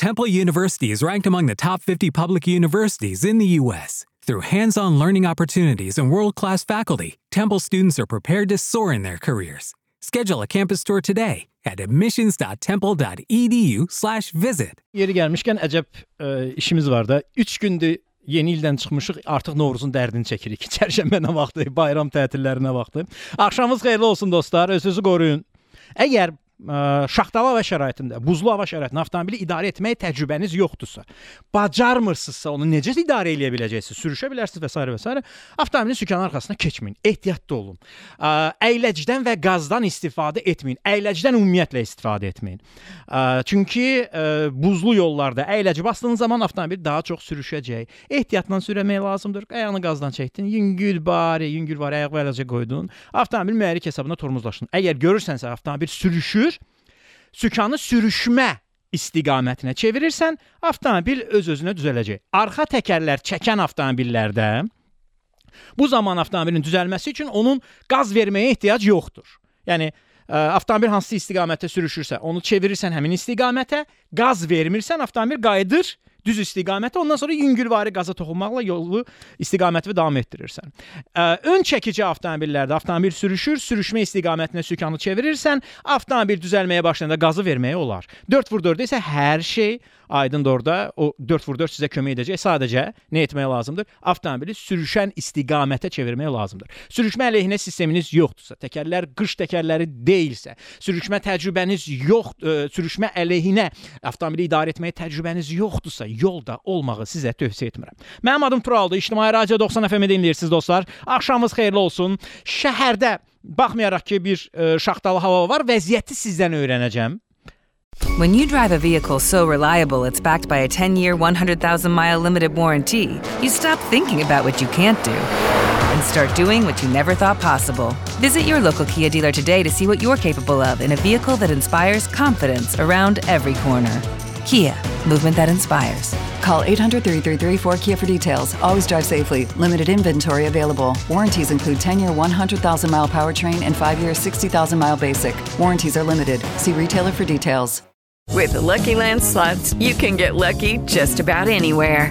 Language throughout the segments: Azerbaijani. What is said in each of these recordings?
Temple University is ranked among the top 50 public universities in the U.S. Through hands on learning opportunities and world class faculty, Temple students are prepared to soar in their careers. Schedule a campus tour today at admissions.temple.edu/slash visit. Yeri gəlmişkən əcəb ə, işimiz var da. 3 gündür yeni ildən çıxmışıq, artıq Novruzun dərdini çəkirik. Çərşənbə nə vaxtı, bayram tətillərinə vaxtı. Axşamınız xeyirli olsun dostlar. Özünüzü qoruyun. Əgər ə, şaxtalı hava şəraitində, buzlu hava şəraitində avtomobili idarə etmək təcrübəniz yoxdursa, bacarmırsınızsa onu necə idarə edə biləcəksiniz? Sürüşə bilərsiniz və s. və s. Avtomobilin sükanı arxasına keçməyin. Ehtiyatlı olun. Ə, əyləcdən və qazdan istifadə etməyin. Əyləcdən ümumiyyətlə istifadə etməyin. Ə, çünki ə, buzlu yollarda əyləci bastığınız zaman avtomobil daha çox sürüşəcək. Ehtiyatla sürmək lazımdır. Ayağını qazdan çəkdin, yüngül bari, yüngül var, ayaq vələcə qoydun. Avtomobil mühərrik hesabına tormozlaşdın. Əgər görürsənsə avtomobil sürüşür, sükanı sürüşmə istiqamətinə çevirirsən, avtomobil öz-özünə düzələcək. Arxa təkərlər çəkən avtomobillərdə bu zaman avtomobilin düzəlməsi üçün onun qaz verməyə ehtiyac yoxdur. Yəni ə, avtomobil hansı istiqamətdə sürüşürsə, onu çevirirsən həmin istiqamətə, qaz vermirsən, avtomobil qayıdır düz istiqamətə, ondan sonra yüngülvari qaza toxunmaqla yolu istiqaməti davam etdirirsən. Ön çəkici avtomobillərdə avtomobil sürüşür, sürüşmə istiqamətinə sükanı çevirirsən, avtomobil düzəlməyə başlayanda qazı verməyə olar. 4x4-də isə hər şey aydındır orada. O 4x4 sizə kömək edəcək. Sadəcə nə etmək lazımdır? Avtomobili sürüşən istiqamətə çevirmək lazımdır. Sürüşmə əleyhinə sisteminiz yoxdursa, təkərlər qış təkərləri deyilsə, sürüşmə təcrübəniz yox, sürüşmə əleyhinə avtomobili idarə etməyə təcrübəniz yoxdursa, yolda olmağı sizə tövsiyə etmirəm. Mənim adım Turaldır. İctimai Radio 90 FM-i dinləyirsiniz dostlar. Axşamınız xeyirli olsun. Şəhərdə baxmayaraq ki, bir ə, şaxtalı hava var, vəziyyəti sizdən öyrənəcəm. When you drive a vehicle so reliable it's backed by a 10 year, 100,000 mile limited warranty, you stop thinking about what you can't do and start doing what you never thought possible. Visit your local Kia dealer today to see what you're capable of in a vehicle that inspires confidence around every corner. Kia, movement that inspires. Call 800 333 4KIA for details. Always drive safely. Limited inventory available. Warranties include 10 year 100,000 mile powertrain and 5 year 60,000 mile basic. Warranties are limited. See retailer for details. With the Lucky Land slots, you can get lucky just about anywhere.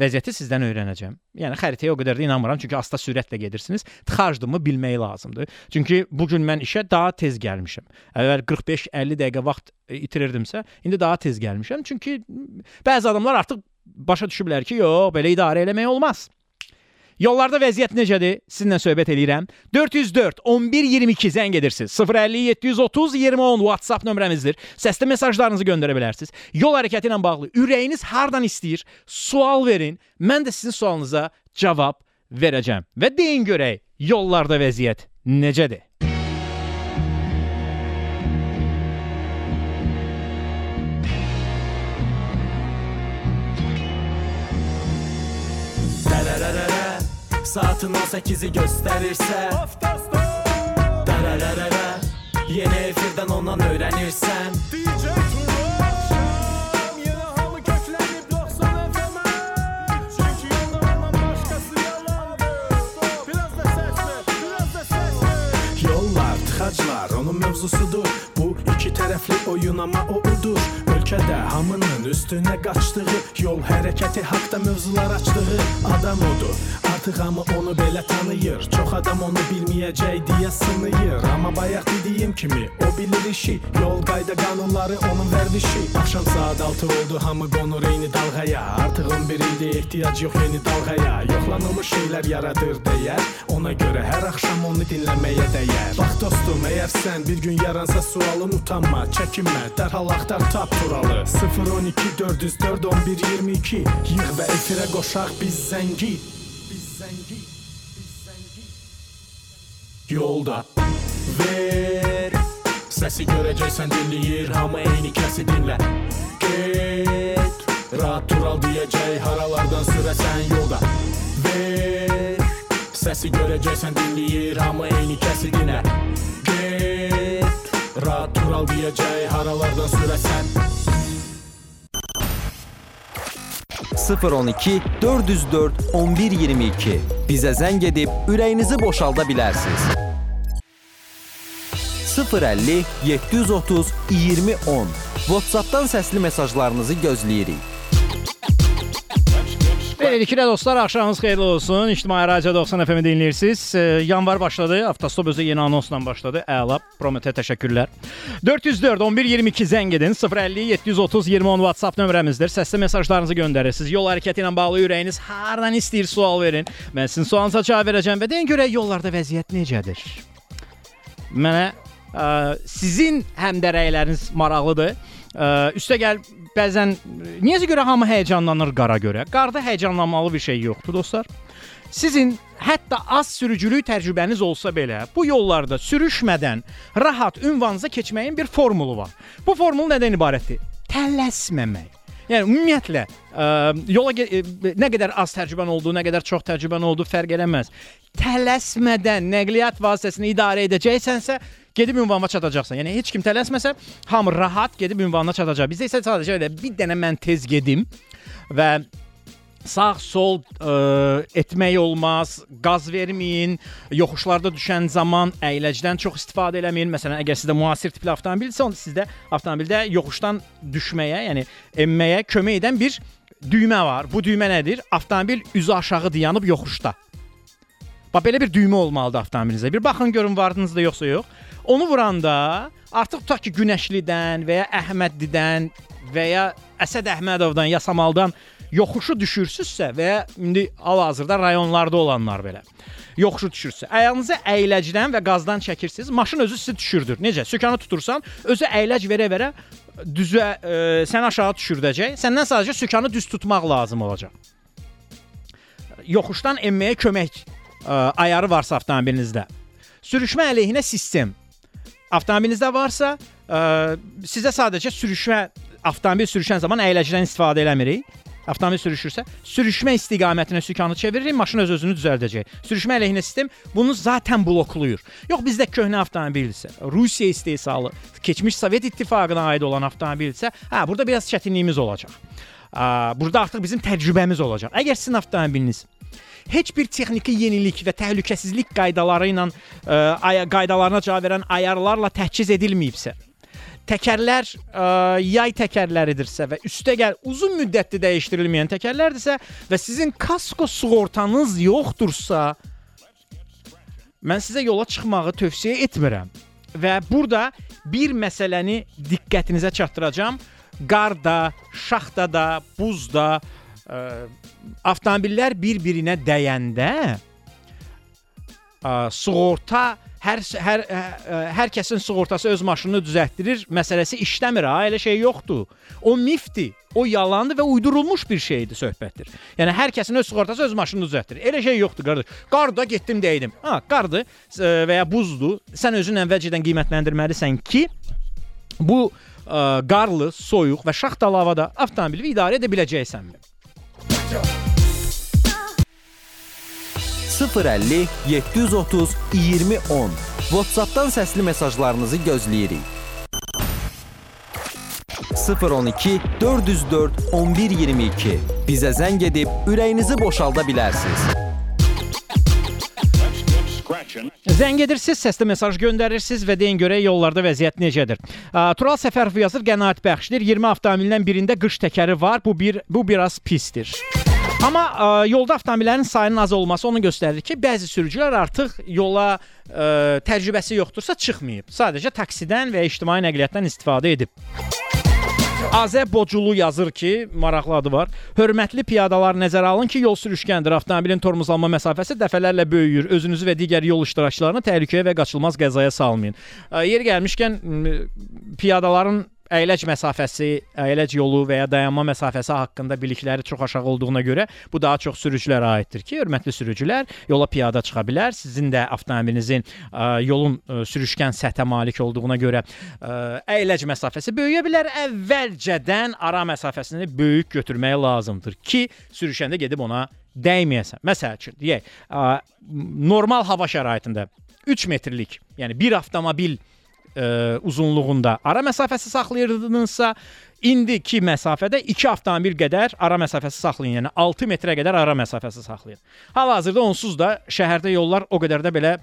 Vəziyyəti sizdən öyrənəcəm. Yəni xəritəyə o qədər də inanmıram, çünki asta sürətlə gedirsiniz. Tıxacdımı bilmək lazımdır. Çünki bu gün mən işə daha tez gəlmişəm. Əvvəl 45-50 dəqiqə vaxt e, itirirdimsə, indi daha tez gəlmişəm. Çünki bəzi adamlar artıq başa düşüblər ki, yox, belə idarə eləmək olmaz. Yollarda vəziyyət necədir? Sizinlə söhbət eləyirəm. 404 11 22 zəng edirsiniz. 050 730 2010 WhatsApp nömrəmizdir. Səsli mesajlarınızı göndərə bilərsiniz. Yol hərəkəti ilə bağlı ürəyiniz hardan istəyir? Sual verin. Mən də sizin sualınıza cavab verəcəm. Və deyin görək, yollarda vəziyyət necədir? Saatin 18'i gösterirse. Darararara Yeni efirden ondan öğrenirsen DJ Yine hamı köklenip 90 FM'e Çünkü yollarından başkası yalandı Biraz da ses ver, biraz da ses ver. Yollar, tıxaclar onun mövzusudur Bu iki tərəfli oyun ama o udur. Ölkədə hamının üstünə qaçdığı Yol hərəkəti haqda mövzular açdığı Adam odur. Artıq hamı onu belə tanıyır. Çox adam onu bilməyəcək deyə sınıyır. Amma bayaq dediyim kimi o bilir işi. Yol qayda qanunları onun vərdişi Axşam saat 6 oldu hamı qonur eyni dalğaya Artıq 11 ildir ehtiyac yox yeni dalğaya Yoxlanılmış şeylər yaradır dəyər Ona görə hər axşam onu dinləməyə dəyər Bax dostum, əgər sən bir gün yaransa sualın utanma, çəkinmə Dərhal axtar tap turalı. 012 404 11 22 Yığ və efirə qoşaq biz zəngi Biz zəngi Biz zəngi Yolda Ver. Səsi görəcəksən dinləyir Hamı eyni kəsi dinlə Get Rahat dural deyəcək Haralardan sürəsən yolda. Səsi görəcəksən dinləyir hamı eyni kəsidinə Get Rahat tural deyəcək haralardan sürəsən 012 404 1122 bizə zəng edib ürəyinizi boşalda bilərsiniz. 050 730 2010 WhatsApp-dan səsli mesajlarınızı gözləyirik. Beləliklə dostlar, axşamınız xeyirli olsun. İctimai Radio 90 FM-i dinləyirsiniz. E, yanvar başladı. Avtostop özü yeni anonsla başladı. Əla. Promete təşəkkürlər. 404 11 22 zəng edin. 050 730 2010 WhatsApp nömrəmizdir. Səsli mesajlarınızı göndərirsiniz. Yol hərəkəti ilə bağlı ürəyiniz hardan istəyir sual verin. Mən sizin sualınıza cavab verəcəm və deyin görək yollarda vəziyyət necədir? Mənə ə, sizin həmdərəyləriniz maraqlıdır. Ə, üstəgəl bəzən niyəsə görə hamı həyecanlanır qara görə. Qarda həyecanlanmalı bir şey yoxdur dostlar. Sizin hətta az sürücülük təcrübəniz olsa belə, bu yollarda sürüşmədən rahat ünvanınıza keçməyin bir formulu var. Bu formul nədən ibarətdir? Tələsməmək. Yəni ümumiyyətlə ə, yola ge- ə, nə qədər az təcrübən olduğu, nə qədər çox təcrübən olduğu fərq eləməz. Tələsmədən nəqliyyat vasitəsini idarə edəcəksənsə, gedib ünvanına çatacaqsan. Yəni heç kim tələsməsə, hamı rahat gedib ünvanına çatacaq. Bizdə isə sadəcə elə bir dənə mən tez gedim və sağ sol ə, etmək olmaz, qaz verməyin, yoxuşlarda düşən zaman əyləcdən çox istifadə eləməyin. Məsələn, əgər sizdə müasir tipli avtomobilsə, onda sizdə avtomobildə yoxuşdan düşməyə, yəni enməyə kömək edən bir düymə var. Bu düymə nədir? Avtomobil üzü aşağı dayanıb yoxuşda. Bax belə bir düymə olmalıdır avtomobilinizdə. Bir baxın görün vardınızda yoxsa yox. Onu vuranda artıq tutaq ki, Günəşlidən və ya Əhmədlidən və ya Əsəd Əhmədovdan, Yasamaldan yoxuşu düşürsüzsə və ya indi hal-hazırda rayonlarda olanlar belə yoxuşu düşürsə, ayağınızı əyləcdən və qazdan çəkirsiniz, maşın özü sizi düşürdür. Necə? Sökanı tutursan, özü əyləc verə-verə düzə e, sən aşağı düşürdəcək. Səndən sadəcə sökanı düz tutmaq lazım olacaq. Yoxuşdan enməyə kömək ə, ayarı varsa avtomobilinizdə. Sürüşmə əleyhinə sistem avtomobilinizdə varsa, ə, sizə sadəcə sürüşmə avtomobil sürüşən zaman əyləcədən istifadə eləmirik. Avtomobil sürüşürsə, sürüşmə istiqamətinə sükanı çeviririk, maşın öz özünü düzəldəcək. Sürüşmə əleyhinə sistem bunu zaten blokluyur. Yox bizdə köhnə avtomobilsə, Rusiya istehsalı, keçmiş Sovet İttifaqına aid olan avtomobilsə, hə, burada biraz çətinliyimiz olacaq. Ə, burada artıq bizim təcrübəmiz olacaq. Əgər sizin avtomobiliniz heç bir texniki yenilik və təhlükəsizlik qaydaları ilə ə, ay- qaydalarına cavab verən ayarlarla təchiz edilməyibsə, təkərlər ə, yay təkərləridirsə və üstəgəl uzun müddətli dəyişdirilməyən təkərlərdirsə və sizin kasko sığortanız yoxdursa, mən sizə yola çıxmağı tövsiyə etmirəm. Və burada bir məsələni diqqətinizə çatdıracağam. Qarda, şaxtada, buzda ə, avtomobillər bir-birinə dəyəndə ə, sığorta hər hər ə, hər kəsin sığortası öz maşınını düzəltdirir məsələsi işləmir ha, elə şey yoxdur. O mifdir. O yalandır və uydurulmuş bir şeydir söhbətdir. Yəni hər kəsin öz sığortası öz maşınını düzəltdirir. Elə şey yoxdur qardaş. Qarda getdim dəydim. Ha, qardır ə, və ya buzdur. Sən özün əvvəlcədən qiymətləndirməlisən ki, bu ə, qarlı, soyuq və şaxtalı havada avtomobili idarə edə biləcəksənmi? 050 730 2010 WhatsApp-dan səsli mesajlarınızı gözləyirik. 012 404 1122 bizə zəng edib ürəyinizi boşalda bilərsiniz. Zəng edirsiniz, səsli mesaj göndərirsiniz və deyin görək yollarda vəziyyət necədir. Tural Səfərov yazır, qənaət bəxşdir. 20 avtomobildən birində qış təkəri var. Bu bir bu biraz pisdir. Amma ə, yolda avtomobillərin sayının az olması onu göstərir ki, bəzi sürücülər artıq yola ə, təcrübəsi yoxdursa çıxmayıb. Sadəcə taksidən və ictimai nəqliyyatdan istifadə edib. Azə Boculu yazır ki, maraqlı adı var. Hörmətli piyadalar nəzərə alın ki, yol sürüşkəndir. Avtomobilin tormozlanma məsafəsi dəfələrlə böyüyür. Özünüzü və digər yol iştirakçılarını təhlükəyə və qaçılmaz qəzaya salmayın. Ə, Yeri gəlmişkən piyadaların əyləc məsafəsi, əyləc yolu və ya dayanma məsafəsi haqqında bilikləri çox aşağı olduğuna görə bu daha çox sürücülərə aiddir ki, hörmətli sürücülər, yola piyada çıxa bilər. Sizin də avtomobilinizin ə, yolun ə, sürüşkən səthə malik olduğuna görə ə, əyləc məsafəsi böyüyə bilər. Əvvəlcədən ara məsafəsini böyük götürmək lazımdır ki, sürüşəndə gedib ona dəyməyəsən. Məsəl üçün, deyək, normal hava şəraitində 3 metrlik, yəni bir avtomobil ə, uzunluğunda ara məsafəsi saxlayırdınızsa, indiki məsafədə 2 avtomobil qədər ara məsafəsi saxlayın. Yəni 6 metrə qədər ara məsafəsi saxlayın. Hal-hazırda onsuz da şəhərdə yollar o qədər də belə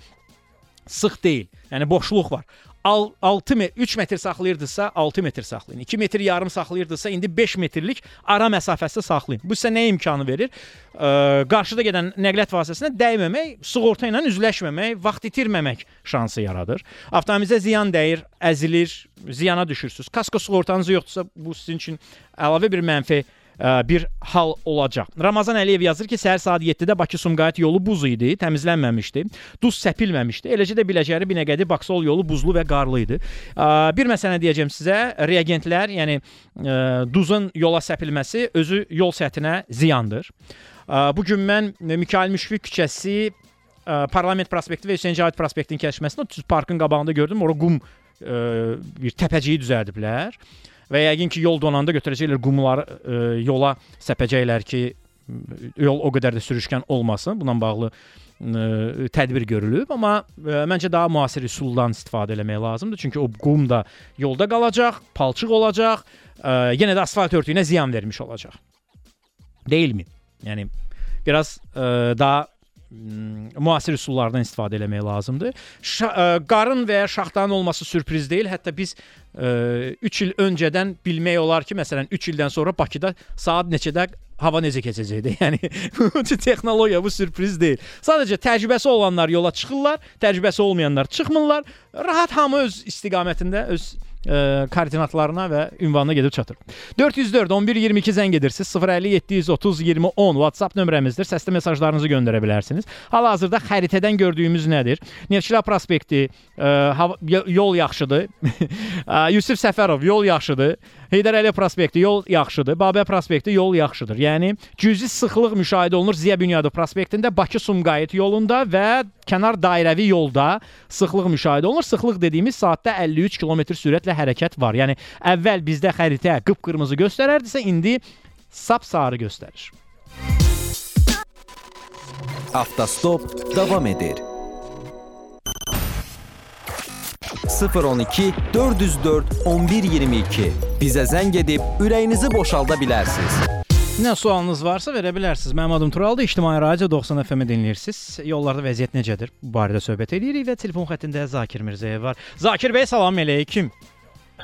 sıx deyil. Yəni boşluq var. Al- 6 metr 3 metr saxlayırdısa 6 metr saxlayın. 2 metr yarım saxlayırdısa indi 5 metrlik ara məsafəsi saxlayın. Bu sizə nə imkanı verir? Ə, qarşıda gedən nəqliyyat vasitəsinə dəyməmək, sığorta ilə üzləşməmək, vaxt itirməmək şansı yaradır. Avtomobilinizə ziyan dəyir, əzilir, ziyana düşürsüz. Kasko sığortanız yoxdursa bu sizin üçün əlavə bir mənfi bir hal olacaq. Ramazan Əliyev yazır ki, səhər saat 7-də Bakı-Sumqayıt yolu buz idi, təmizlənməmişdi. Duz səpilməmişdi. Eləcə də Biləcəri Binəqədi Baksol yolu buzlu və qarlı idi. Bir məsələ deyəcəm sizə, reagentlər, yəni ə, duzun yola səpilməsi özü yol səthinə ziyandır. Bu gün mən Mikail Müşfiq küçəsi ə, Parlament prospekti və Hüseyn Cavit prospektinin kəsişməsində parkın qabağında gördüm. Ora qum ə, bir təpəciyi düzəldiblər və yəqin ki, yol donanda götürəcəklər qumları ə, yola səpəcəklər ki, yol o qədər də sürüşkən olmasın. Bununla bağlı ə, tədbir görülüb, amma ə, məncə daha müasir üsuldan istifadə etmək lazımdır. Çünki o qum da yolda qalacaq, palçıq olacaq, ə, yenə də asfalt örtüyünə ziyan vermiş olacaq. Deyilmi? Yəni biraz ə, daha müasir üsullardan istifadə etmək lazımdır. Şa ə, qarın və ya şaxtanın olması sürpriz deyil. Hətta biz 3 il öncədən bilmək olar ki, məsələn 3 ildən sonra Bakıda saat neçədə hava necə keçəcəkdir. Yəni texnologiya bu sürpriz deyil. Sadəcə təcrübəsi olanlar yola çıxırlar, təcrübəsi olmayanlar çıxmırlar. Rahat hamı öz istiqamətində öz ə, koordinatlarına və ünvanına gedib çatır. 404 11 22 zəng edirsiniz. 050 730 20 10 WhatsApp nömrəmizdir. Səsli mesajlarınızı göndərə bilərsiniz. Hal-hazırda xəritədən gördüyümüz nədir? Neftçilər prospekti, y- yol yaxşıdır. Yusif Səfərov yol yaxşıdır. Heydər Əliyev prospekti yol yaxşıdır. Babə prospekti yol yaxşıdır. Yəni cüzi sıxlıq müşahidə olunur Ziya Bünyadov prospektində, Bakı-Sumqayıt yolunda və kənar dairəvi yolda sıxlıq müşahidə olunur. Sıxlıq dediyimiz saatda 53 km sürətlə hərəkət var. Yəni əvvəl bizdə xəritə qıpqırmızı göstərərdisə, indi sap-sarı göstərir. Avtostop davam edir. 012 404 1122 Bizə zəng edib ürəyinizi boşalda bilərsiniz. Nə sualınız varsa verə bilərsiniz. Mənim adım Turaldır. İctimai Radio 90 FM-i dinləyirsiniz. Yollarda vəziyyət necədir? Bu barədə söhbət edirik və telefon xəttində Zakir Mirzəyev var. Zakir bəy, salam əleykum.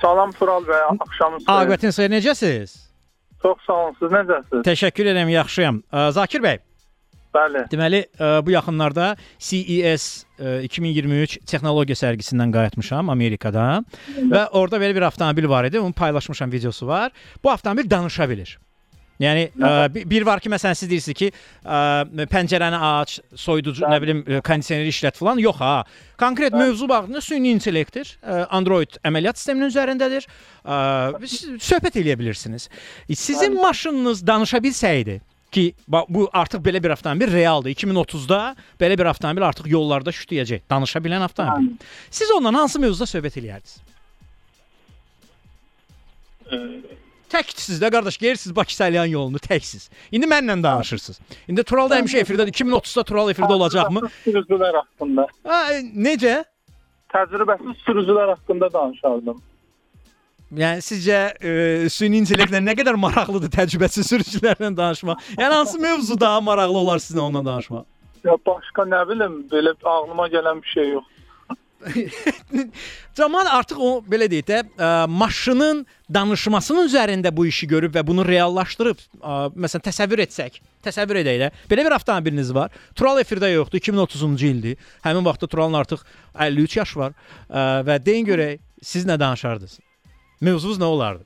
Salam Tural bəy, axşamınız xeyir. Aqibətiniz xeyir, necəsiz? Çox sağ olun. Siz necəsiz? Təşəkkür edirəm, yaxşıyam. Zakir bəy, Bəli. deməli bu yaxınlarda CES ə, 2023 texnologiya sərgisindən qayıtmışam Amerikada və orada belə bir avtomobil var idi. Onu paylaşmışam, videosu var. Bu avtomobil danışa bilir. Yəni ə, bi- bir var ki, məsələn siz deyirsiniz ki, ə, pəncərəni aç, soyuducu, nə bilim, ə, kondisioneri işlət falan. Yox ha. Konkret mövzu bağında süni intellektdir. Ə, Android əməliyyat sisteminin üzərindədir. Ə, söhbət eləyə bilirsiniz. Sizin maşınınız danışa bilsəydi ki, bu artıq belə bir avtomobil realdır. 2030-da belə bir avtomobil artıq yollarda şütüyəcək. Danışa bilən avtomobil. Siz ondan hansı mövzuda söhbət eləyərdiniz? Təksiniz də qardaş, geyirsiz Bakı Salyan yolunu təksiz. İndi mənlə danışırsınız. İndi Tural da həmişə efirdədir. 2030-da Tural efirdə olacaqmı? Sürücülər haqqında. Ha, e, necə? Təcrübəsiz sürücülər haqqında danışardım. Yəni sizcə e, süni intellektlə nə qədər maraqlıdır təcrübəsiz sürücülərlə danışmaq? Yəni hansı mövzu daha maraqlı olar sizinlə onunla danışmaq? Ya başqa nə bilim, belə ağlıma gələn bir şey yox. Cəmaət artıq o belə deyək də, ə, maşının danışmasının üzərində bu işi görüb və bunu reallaşdırıb, ə, məsələn təsəvvür etsək, təsəvvür edək də. Belə bir avtomobiliniz var. Tural efirdə yoxdur, 2030-cu ildir. Həmin vaxtda Turalın artıq 53 yaş var ə, və deyin görək, siz nə danışardınız? Mövzunuz nə olardı?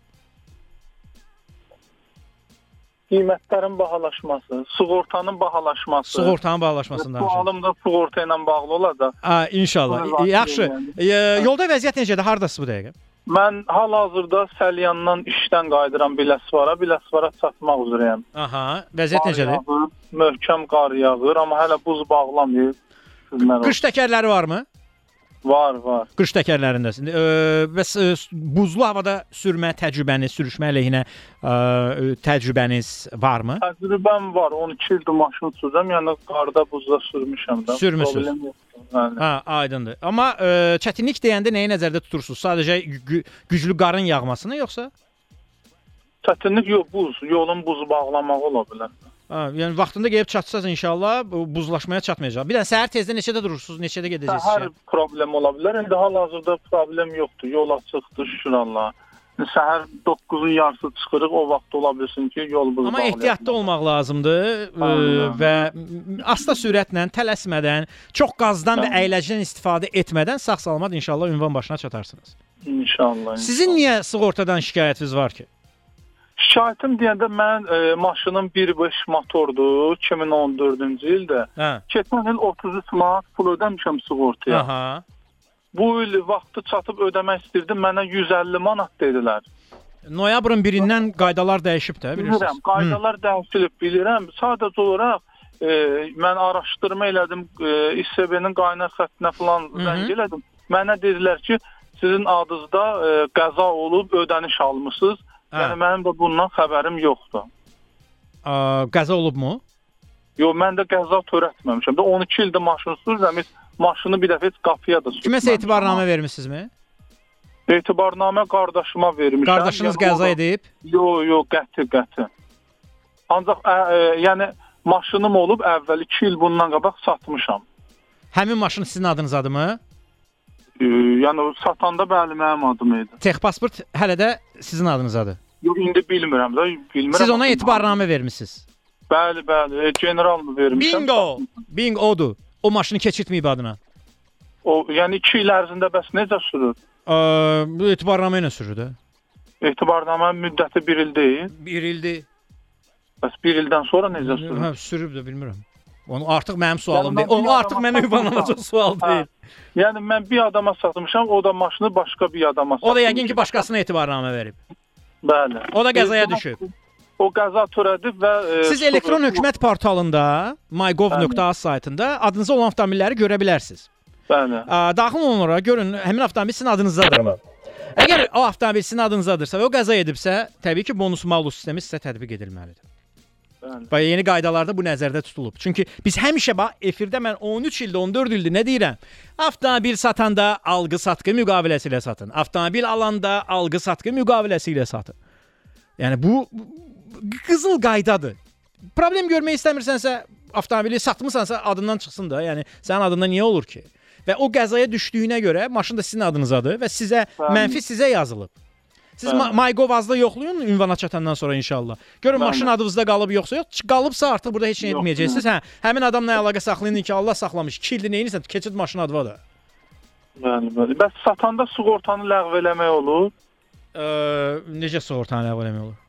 Qiymətlərin bahalaşması, sığortanın bahalaşması. Sığortanın bağlaşmasını danışın. Sualım da sığorta ilə bağlı olacaq. A, inşallah. Yaxşı. yəni. E, yolda vəziyyət necədir? Hardasınız bu dəqiqə? Mən hal-hazırda Səlyandan işdən qayıdıram Biləsvara. Biləsvara çatmaq üzrəyəm. Aha, vəziyyət Qar necədir? yağır, Möhkəm qar yağır, amma hələ buz bağlamayıb. Qış təkərləri varmı? Var, var. Qış təkərlərindəsin. E, bəs e, buzlu havada sürmə təcrübəniz, sürüşmə əleyhinə e, təcrübəniz varmı? Təcrübəm var. 12 ildir maşın sürürəm. Yəni qarda, buzda sürmüşəm də. Bəli. Ha, aydındır. Amma e, çətinlik deyəndə nəyi nəzərdə tutursunuz? Sadəcə gü güclü qarın yağmasını yoxsa? Çətinlik yox, buz. Yolun buzu bağlamağı ola bilər. Ha, yəni vaxtında gəlib çatsaz inşallah bu buzlaşmaya çatmayacaq. Bir də səhər tezdən neçədə durursunuz, neçədə gedəcəksiniz? Səhər işə? problem ola bilər. İndi hal-hazırda problem yoxdur. Yol açıqdır, şükür Allah. Səhər 9-un yarısı çıxırıq, o vaxt ola bilsin ki, yol buzu Amma ehtiyatlı olmaq lazımdır e, Aynen. və asta sürətlə, tələsmədən, çox qazdan və Aynen. əyləcədən istifadə etmədən sağ-salamat inşallah ünvan başına çatarsınız. İnşallah. Sizin niyə sığortadan şikayətiniz var ki? Şikayətim deyəndə mən e, maşınım 1.5 motordur, 2014-cü ildə. Hə. Keçən il 33 manat pul ödəmişəm sığortaya. Aha. Bu il vaxtı çatıb ödəmək istirdim, mənə 150 manat dedilər. Noyabrın 1-dən qaydalar dəyişib də, bilirsiniz. Bilirəm, qaydalar dəyişilib, bilirəm. Sadəcə olaraq e, mən araşdırma elədim, e, İSB-nin qaynar xəttinə falan Hı -hı. zəng elədim. Mənə dedilər ki, sizin adınızda e, qəza olub, ödəniş almısınız. Hə. Yəni mənim də bundan xəbərim yoxdur. Ə, qəza olubmu? Yox, mən də qəza törətməmişəm. Də 12 ildir maşın sürürəm, maşını bir dəfə heç qapıya da sürməmişəm. Kiməsə etibarnamə vermisinizmi? Etibarnamə qardaşıma vermişəm. Qardaşınız Yəni qəza edib? Yox, yox, qəti, qəti. Ancaq ə, ə, yəni maşınım olub əvvəl 2 il bundan qabaq satmışam. Həmin maşın sizin adınızdadırmı? Ə, yəni satanda bəli mənim adım idi. Texpasport hələ də sizin adınızdadır. Yox, indi bilmirəm də, bilmirəm. Siz ona etibarnamə vermisiniz. Bəli, bəli, e, general mı vermişəm? Bingo! Bingo odur. O maşını keçirtməyib adına. O, yəni 2 il ərzində bəs necə sürür? Ə, etibarnamə ilə sürür də. Etibarnamə müddəti 1 il deyil. 1 ildir. Bəs 1 ildən sonra necə sürür? Hə, sürüb də bilmirəm. Onu artıq mənim sualım Yəni deyil. mən O bir artıq mənə ünvanlanacaq sual Hə. deyil. Yəni mən bir adama satmışam, o da maşını başqa bir adama satmış. O da yəqin ki, başqasına etibarnamə verib. Bəli. O da qəzaya düşüb. O qəza törədib və e, Siz elektron hökumət portalında mygov.az saytında adınıza olan avtomobilləri görə bilərsiniz. Bəli. Daxil olun ora, görün həmin avtomobil sizin adınızdadırmı? Əgər o avtomobil sizin adınızdadırsa və o qəza edibsə, təbii ki, bonus malus sistemi sizə tətbiq edilməlidir. Və yeni qaydalarda bu nəzərdə tutulub. Çünki biz həmişə bax efirdə mən 13 ildə, 14 ildir nə deyirəm? Avtomobil satanda alqı-satqı müqaviləsi ilə satın. Avtomobil alanda alqı-satqı müqaviləsi ilə satın. Yəni bu qızıl qaydadır. Problem görmək istəmirsənsə, avtomobili satmısansa adından çıxsın da. Yəni sənin adından niyə olur ki? Və o qəzaya düşdüyünə görə maşın da sizin adınızdadır və sizə mənfi sizə yazılıb. Siz. MyGov-azda yoxlayın ünvana çatandan sonra inşallah. Görün maşın adınızda qalıb yoxsa yox. Qalıbsa artıq burada heç nə etməyəcəksiniz. Hə, həmin adamla əlaqə saxlayın ki, Allah saxlamış. 2 ildir nə edirsən? Keçid maşın adı var da. Bəli, bəli. Bəs satanda sığortanı ləğv eləmək olur? Ə, necə sığortanı ləğv eləmək olur?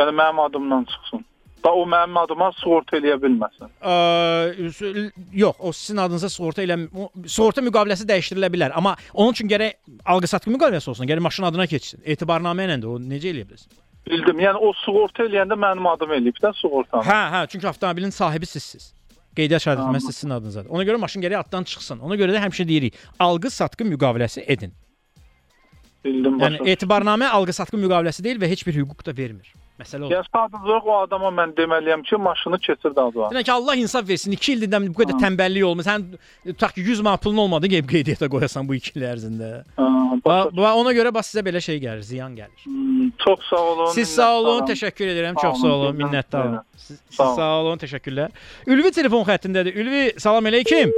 Yəni mənim adımdan çıxsın. Da o mənim adıma sığorta eləyə bilməsin. Ə, yox, o sizin adınıza sığorta elə sığorta müqaviləsi dəyişdirilə bilər, amma onun üçün gərək alqı-satqı müqaviləsi olsun. Gərək maşın adına keçsin. Etibarnamə ilə də o necə eləyə bilərsən? Bildim. Yəni o sığorta eləyəndə mənim adım eləyib də sığortanı. Hə, hə, çünki avtomobilin sahibi sizsiz. Şahidləməsi Anladım. sizin adınızdadır. Ona görə maşın gərək addan çıxsın. Ona görə də həmişə deyirik, alqı-satqı müqaviləsi edin. Bildim. Yəni etibarnamə alqı-satqı müqaviləsi deyil və heç bir hüquq da vermir. Məsələ odur. Yəni sadəcə o adama mən deməliyəm ki, maşını keçir sonra. Demək ki, Allah insaf versin. 2 ildən bu qədər tənbəllik olmaz. Sən tutaq ki 100 manat pulun olmadı, gəlib qeydiyyata qoyasan bu 2 il ərzində. Və ona görə bax sizə belə şey gəlir, ziyan gəlir. Hmm, Çox sağ olun. Siz sağ olun, təşəkkür edirəm. Çox sağ olun, minnətdaram. Siz, Sağ olun. təşəkkürlər. Ülvi telefon xəttindədir. Ülvi, salam əleykum.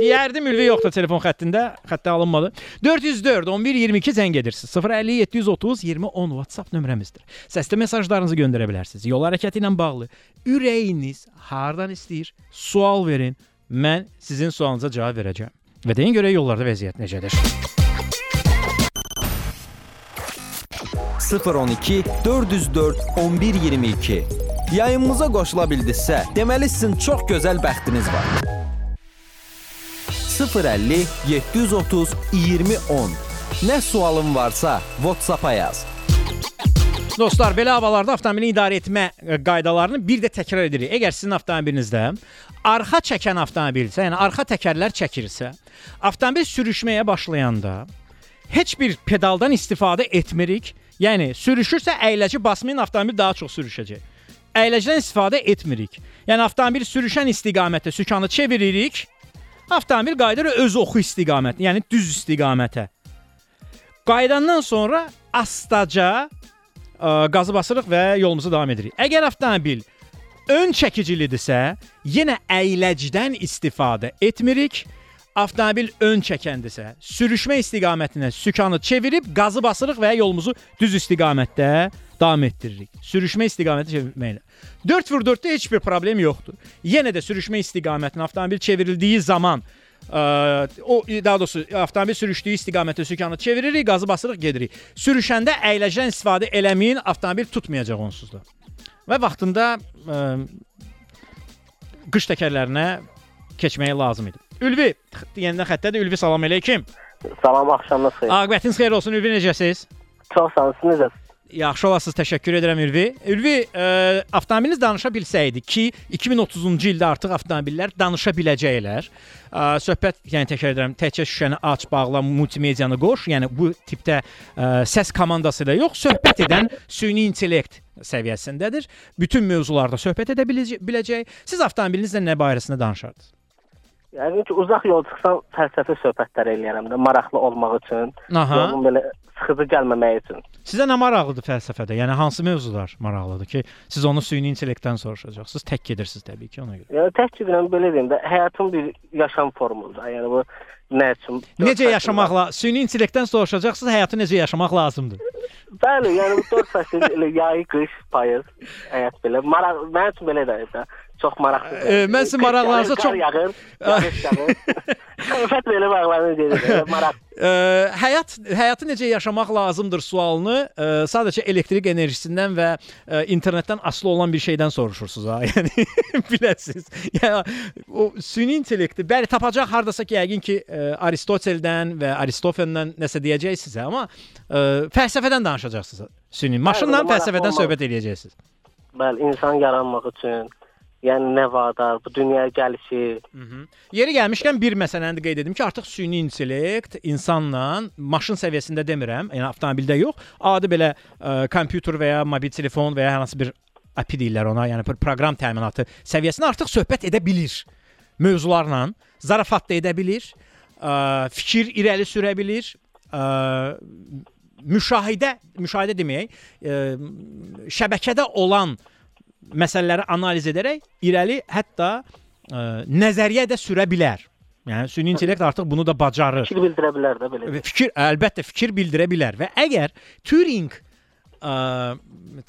Deyərdim Ülvi yoxdur telefon xəttində. Xəttə alınmadı. 404 11 22 zəng edirsiniz. 050 730 20 10 WhatsApp nömrəmizdir. Səsli mesajlarınızı göndərə bilərsiniz. Yol hərəkəti ilə bağlı ürəyiniz hardan istəyir? Sual verin. Mən sizin sualınıza cavab verəcəm. Və deyin görək yollarda vəziyyət necədir? 012 404 1122. Yayımımıza qoşula bildinizsə, deməli sizin çox gözəl bəxtiniz var. 050 730 2010. Nə sualın varsa WhatsApp-a yaz. Dostlar, belə havalarda avtomobilin idarə etmə e, qaydalarını bir də təkrar edirik. Əgər sizin avtomobilinizdə arxa çəkən avtomobilsə, yəni arxa təkərlər çəkirsə, avtomobil sürüşməyə başlayanda heç bir pedaldan istifadə etmirik. Yəni sürüşürsə əyləci basmayın, avtomobil daha çox sürüşəcək. Əyləcdən istifadə etmirik. Yəni avtomobil sürüşən istiqamətə sükanı çeviririk. Avtomobil qayıdır öz oxu istiqamətinə, yəni düz istiqamətə. Qayıdandan sonra astaca ə, qazı basırıq və yolumuza davam edirik. Əgər avtomobil ön çəkicilidirsə, yenə əyləcdən istifadə etmirik. Avtomobil ön çəkəndirsə, sürüşmə istiqamətinə sükanı çevirib qazı basırıq və yolumuzu düz istiqamətdə davam etdiririk. Sürüşmə istiqaməti çevirməklə. 4x4-də heç bir problem yoxdur. Yenə də sürüşmə istiqamətinə avtomobil çevrildiyi zaman ə, o daha doğrusu avtomobil sürüşdüyü istiqamətə sükanı çeviririk, qazı basırıq, gedirik. Sürüşəndə əyləcidən istifadə eləməyin, avtomobil tutmayacaq onsuz da. Və vaxtında ə, qış təkərlərinə keçmək lazım idi. Ülvi, yenidən xəttədir. Ülvi salam eləykim. Salam, axşamınız xeyir. Aqibətiniz xeyir olsun. Ülvi necəsiz? Çox sağ olun, siz necəsiz? Yaxşı olasınız. Təşəkkür edirəm Ülvi. Ülvi, ə, avtomobiliniz danışa bilsəydi ki, 2030-cu ildə artıq avtomobillər danışa biləcəklər. Ə, söhbət, yəni təkrar edirəm, təkcə şüşəni aç, bağla, multimediyanı qoş, yəni bu tipdə ə, səs komandası ilə yox, söhbət edən süni intellekt səviyyəsindədir. Bütün mövzularda söhbət edə biləcək. Siz avtomobilinizlə nə barəsində danışardınız? Yəqin ki, uzaq yol çıxsam fəlsəfi söhbətlər eləyərəm də, maraqlı olmaq üçün, Aha. yolun belə sıxıcı gəlməmək üçün. Sizə nə maraqlıdır fəlsəfədə? Yəni hansı mövzular maraqlıdır ki, siz onu süni intellektdən soruşacaqsınız? Tək gedirsiniz təbii ki, ona görə. Yəni tək deyirəm belə deyim də, həyatın bir yaşam formuludur. Yəni bu nə üçün? Necə yaşamaqla süni intellektdən soruşacaqsınız, həyatı necə yaşamaq lazımdır? Bəli, yəni bu 4 fəsil elə yay, qış, payız, həyat belə maraq mənim üçün belə də çox maraqlı. E, mən sizin maraqlarınıza çox yağır, yağır. Söhbət belə maraqlarını deyir, maraq. Ə, həyat həyatı necə yaşamaq lazımdır sualını ə, sadəcə elektrik enerjisindən və ə, internetdən asılı olan bir şeydən soruşursunuz ha. Yəni biləsiniz. Yəni o süni intellekti bəli tapacaq hardasa ki, yəqin ki, ə, Aristoteldən və Aristofandan nəsə deyəcək sizə, amma ə, fəlsəfədən danışacaqsınız. Süni maşınla fəlsəfədən söhbət eləyəcəksiniz. Bəli, insan yaranmaq üçün yəni nə vadar, bu dünyaya gəlişi, Yeri gəlmişkən bir məsələni də qeyd edim ki, artıq süni intellekt insanla maşın səviyyəsində demirəm, yəni avtomobildə yox, adi belə ə, kompüter və ya mobil telefon və ya hər hansı bir API deyirlər ona, yəni bir proqram təminatı səviyyəsində artıq söhbət edə bilir. Mövzularla, zarafat da edə bilir, ə, fikir irəli sürə bilir, ə, müşahidə, müşahidə deməyək, ə, şəbəkədə olan məsələləri analiz edərək irəli hətta ə, nəzəriyyə də sürə bilər. Yəni süni intellekt artıq bunu da bacarır. fikir bildirə bilər də belə. Fikir əlbəttə fikir bildirə bilər və əgər Turing ə,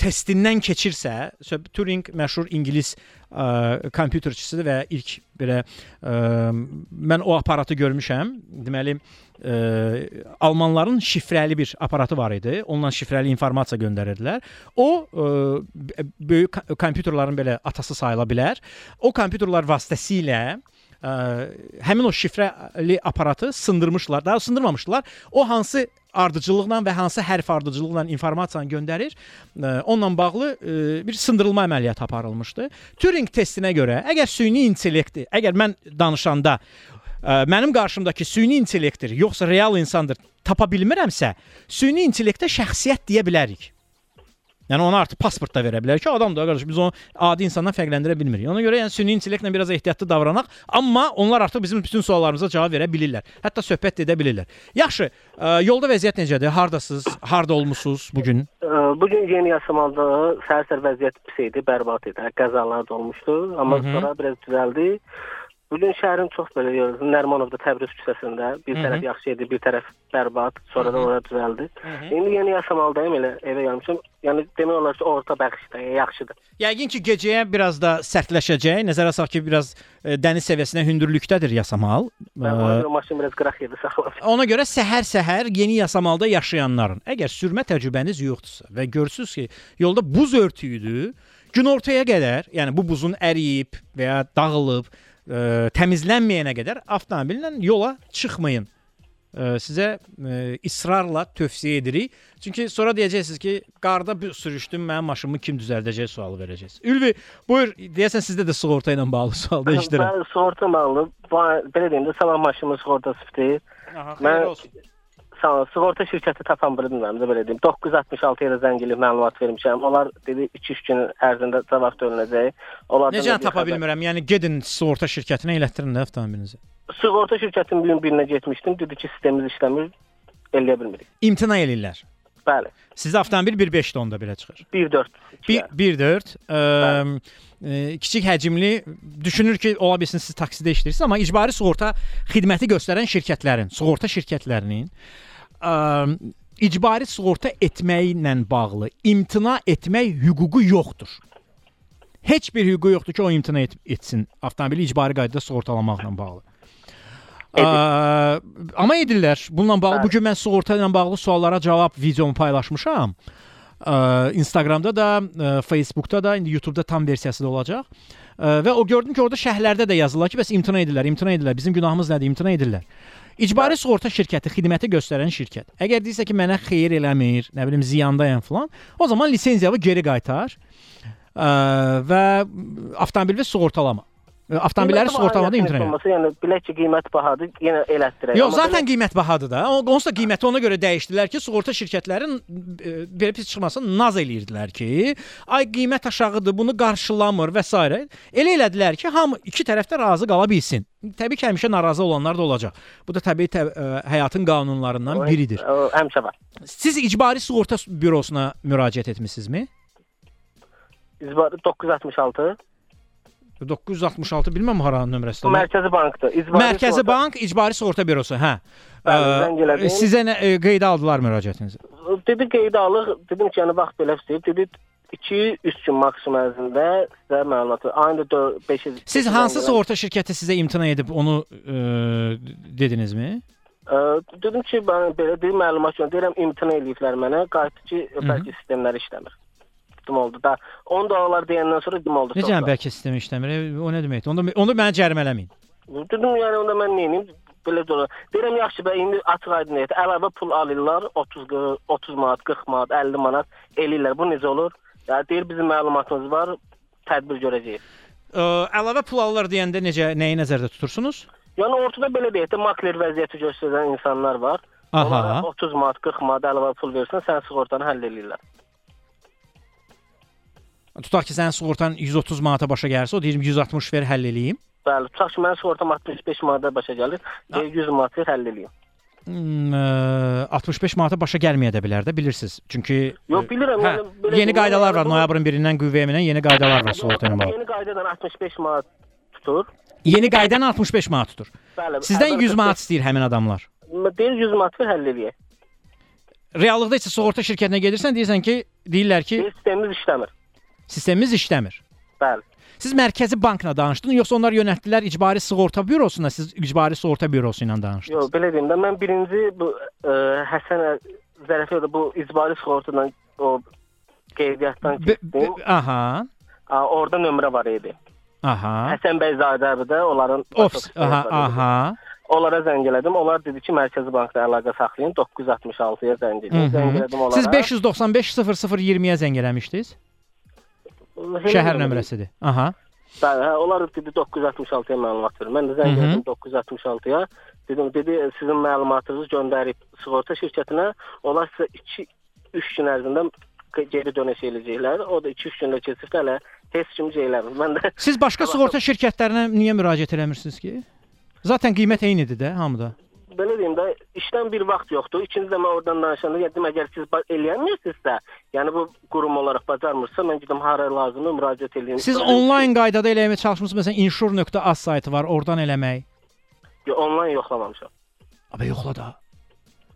testindən keçirsə, Turing məşhur ingilis ə, kompüterçisidir və ilk belə ə, mən o aparatı görmüşəm. Deməli ə, almanların şifrəli bir aparatı var idi. Onunla şifrəli informasiya göndərirdilər. O b- böyük ko- kompüterlərin belə atası sayıla bilər. O kompüterlər vasitəsilə ə, həmin o şifrəli aparatı sındırmışlar. Daha sındırmamışdılar. O hansı ardıcıllıqla və hansı hərf ardıcıllıqla informasiyanı göndərir, ə, onunla bağlı ə, bir sındırılma əməliyyatı aparılmışdı. Turing testinə görə, əgər süni intellekti, əgər mən danışanda ə, mənim qarşımdakı süni intellektdir, yoxsa real insandır tapa bilmirəmsə, süni intellektə şəxsiyyət deyə bilərik. Yəni ona artıq pasport da verə bilər ki, adam da qardaş biz onu adi insandan fərqləndirə bilmirik. Ona görə yəni süni intellektlə biraz ehtiyatlı davranaq, amma onlar artıq bizim bütün suallarımıza cavab verə bilirlər. Hətta söhbət də edə bilirlər. Yaxşı, ə, yolda vəziyyət necədir? Hardasınız? Harda olmusunuz bu gün? Bu gün yeni Yasamalda səhər-səhər vəziyyət pis idi, bərbad idi. Qəzalar da olmuşdu, amma Hı hı. sonra biraz düzəldi. Bu gün şəhərin çox belə görürsən, Nərmanovda Təbriz küçəsində bir Hı hı. tərəf yaxşı idi, bir tərəf bərbad, sonra da ora düzəldi. İndi yeni Yasamaldayım elə evə gəlmişəm. Yəni demək olar ki, orta bəxşdə yaxşıdır. Yəqin ki, gecəyə biraz da sərtləşəcək. Nəzərə sal ki, biraz ə, dəniz səviyyəsinə hündürlükdədir Yasamal. Mən Ə, ona görə maşın biraz qıraq yedi saxlamışam. Ona görə səhər-səhər yeni Yasamalda yaşayanların, əgər sürmə təcrübəniz yoxdursa və görürsüz ki, yolda buz örtüyüdür, günortaya qədər, yəni bu buzun əriyib və ya dağılıb, ə, təmizlənməyənə qədər avtomobillə yola çıxmayın. ə, sizə ə, israrla tövsiyə edirik. Çünki sonra deyəcəksiniz ki, qarda sürüşdüm, mənim maşınımı kim düzəldəcək sualı verəcəksiniz. Ülvi, buyur, deyəsən sizdə də sığorta ilə bağlı sualda eşidirəm. Bəli, sığorta bağlı. ba- Belə deyim də, sabah maşınımın sığortasıdır. Aha, Mən- olsun. Sağ ol. Sığorta şirkəti tapan bilmirəm də belə deyim. 966 yerə zəng elib məlumat vermişəm. Onlar dedi 2-3 gün ərzində cavab veriləcək. Onlar Necə tapa bilmirəm? Yəni gedin sığorta şirkətinə elətdirin də avtomobilinizi. Sığorta şirkətinin bir birinə getmişdim. Dedi ki, sistemimiz işləmir. Eləyə bilmirik. İmtina eləyirlər. Bəli. Sizdə avtomobil 1.5 tonda belə çıxır. 1.4. 1.4 ə, ə, kiçik həcmli düşünür ki, ola bilsin siz taksidə işləyirsiniz, amma icbari sığorta xidməti göstərən şirkətlərin, sığorta şirkətlərinin ə, icbari sığorta etməyi ilə bağlı imtina etmək hüququ yoxdur. Heç bir hüququ yoxdur ki, o imtina et, etsin avtomobili icbari qaydada sığortalamaqla bağlı. Ə, amma edirlər. Bununla bağlı bu gün mən sığorta ilə bağlı suallara cavab videomu paylaşmışam. Ə, Instagramda da, ə, Facebookda da, indi YouTube'da tam versiyası da olacaq. Ə, və o gördüm ki, orada şərhlərdə də yazılır ki, bəs imtina edirlər, imtina edirlər. Bizim günahımız nədir? İmtina edirlər. İcbari sığorta şirkəti xidməti göstərən şirkət. Əgər deyirsə ki, mənə xeyir eləmir, nə bilim ziyandayam falan, o zaman lisenziyamı geri qaytar. Ə, və avtomobili sığortalama. Avtomobilləri baha imtina edir. Yəni bilək ki, qiymət bahadır, yenə elətdirək. Yox, zaten belə- qiymət bahadır da. Onsuz da qiyməti ona görə dəyişdilər ki, sığorta şirkətlərin e, belə pis çıxmasını naz eləyirdilər ki, ay qiymət aşağıdır, bunu qarşılamır və s. Elə elədilər ki, hamı iki tərəf də razı qala bilsin. Təbii ki, həmişə narazı olanlar da olacaq. Bu da təbii tə, ə, həyatın qanunlarından biridir. O, Həmişə var. Siz icbari sığorta bürosuna müraciət etmisinizmi? İcbari 966. 966 bilmirəm hara nömrəsi. Bu Mərkəzi Bankdır. İcbari Mərkəzi sığorta- Bank İcbari Sığorta Bürosu, hə. Bəli, Ə. Sizə nə, ə, qeydə aldılar müraciətinizi? Dedi qeydə alıq, dedim ki, yəni vaxt belə istəyib, dedi 2-3 gün maksimum ərzində sizə məlumat. Ayında 5 Siz hansı sığorta şirkəti sizə imtina edib onu ə, dedinizmi? Dedim ki, mən belə deyim məlumat üçün deyirəm imtina eləyiblər mənə. Qayıtdı ki, bəlkə sistemlər işləmir. Dedim oldu da. Onu da onlar deyəndən sonra dedim oldu. Necə yəni bəlkə sistem işləmir? E, O nə deməkdir? Onda onda məni cərimələməyin. Dedim yəni onda mən nə edeyim? Belə də olar. Deyirəm yaxşı bə indi açıq aydın et. Əlavə pul alırlar 30 qı- 30 manat, 40 manat, 50 manat eləyirlər. Bu necə olur? Ya deyir bizim məlumatımız var, tədbir görəcəyik. Ə, əlavə pul alırlar deyəndə necə nəyi nəzərdə tutursunuz? Yəni ortada belə deyək də makler vəziyyəti göstərən insanlar var. Aha. Onlara 30 manat, 40 manat əlavə pul versən, sən sığortanı həll eləyirlər. Tutaq ki, sənin sığortan 130 manata başa gəlirsə, o deyir 160 ver həll eləyim. Bəli, tutaq ki, mənim sığortam 65 manata başa gəlir, deyir 100 manat ver həll eləyim. Hmm, ə, 65 manata başa gəlməyə də bilər də, bilirsiniz. Çünki Yox, bilirəm, hə, yəni yeni qaydalar var. Noyabrın 1-dən qüvvəyə minən yeni qaydalar var sığorta ilə bağlı. Yeni qaydadan 65 manat tutur. Yeni qaydan 65 manat tutur. Bəli. Sizdən əvvəl 100 manat istəyir həmin adamlar. Deyir 100 manat ver həll eləyək. Reallıqda isə sığorta şirkətinə gedirsən, deyirsən ki, deyirlər ki, sistemimiz işləmir. Sistemimiz işləmir. Bəli. Siz Mərkəzi Bankla danışdınız, yoxsa onlar yönəltdilər icbari sığorta bürosuna, siz icbari sığorta bürosu ilə danışdınız? Yox, belə deyim də mən birinci bu ə, Həsən Zərəfiyev də bu icbari sığortadan o qeydiyyatdan b- aha. A, orada nömrə var idi. Aha. Həsən bəy Zadəbi də onların Ofis, aha, aha. Onlara zəng elədim. Onlar dedi ki, Mərkəzi Bankla əlaqə saxlayın. 966-ya zəng elədim. Zəng elədim onlara. Siz 595 0020-yə zəng eləmişdiniz? Şəhər nömrəsidir. Aha. Bəli, hə, onlar dedi 966-ya məlumat verin. Mən də zəng elədim 966-ya. Dedim, dedi sizin məlumatınızı göndərib sığorta şirkətinə. Onlar sizə 2 3 gün ərzində geri dönüş eləyəcəklər. O da 2-3 gündə keçib də hələ heç kim eləmir. Mən də Siz başqa sığorta şirkətlərinə niyə müraciət eləmirsiniz ki? Zaten qiymət eynidir də hamıda. Belə deyim də işdən bir vaxt yoxdur. İkinci də mən oradan danışanda dedim əgər siz eləyəmirsinizsə, yəni bu qurum olaraq bacarmırsa mən gedim hara lazımdır müraciət eləyim. Siz onlayn qaydada eləməyə çalışmısınız? Məsələn, insure.az saytı var, oradan eləmək. Yox, onlayn yoxlamamışam. Abi yoxla da.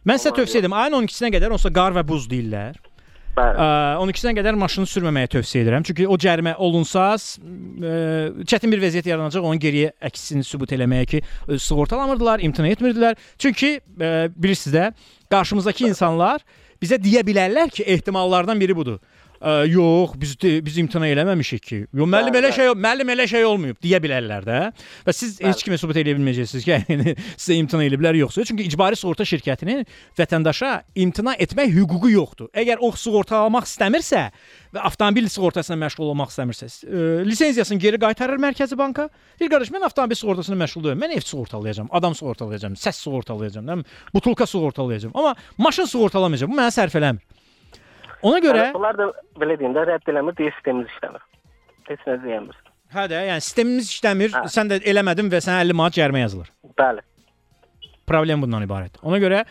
Mən sizə tövsiyə edirəm. Ayın 12-sinə qədər onsa qar və buz deyirlər. Bəli. Ə, 12-sinə qədər maşını sürməməyə tövsiyə edirəm. Çünki o cərimə olunsa çətin bir vəziyyət yaranacaq. Onun geriyə əksini sübut eləməyə ki, sığortalamırdılar, imtina etmirdilər. Çünki bilirsiniz də, qarşımızdakı insanlar bizə deyə bilərlər ki, ehtimallardan biri budur. Ə, yox, biz de, biz imtina eləməmişik ki. Yox, müəllim Bəli, elə bəli. şey müəllim elə şey olmayıb deyə bilərlər də. Və siz heç kimə sübut edə bilməyəcəksiniz ki, yəni sizə imtina eliblər yoxsa. Çünki icbari sığorta şirkətinin vətəndaşa imtina etmək hüququ yoxdur. Əgər o sığortalamaq istəmirsə və avtomobil sığortasına məşğul olmaq istəmirsə, ə, lisenziyasını geri qaytarır mərkəzi banka. Deyir qardaş, mən avtomobil sığortasına məşğul deyiləm. Mən ev sığortalayacağam, adam sığortalayacağam, səs sığortalayacağam, butulka sığortalayacağam. Amma maşın sığortalamayacağam. Bu mənə sərf eləmir. Ona görə Yəni, bunlar da belə deyim də rədd eləmir, deyir sistemimiz işləmir. Heç nə deyəmir. Hə də, yəni sistemimiz işləmir. Hə. Sən də eləmədin və sənə 50 manat cərimə yazılır. Bəli. Problem bundan ibarətdir. Ona görə ə,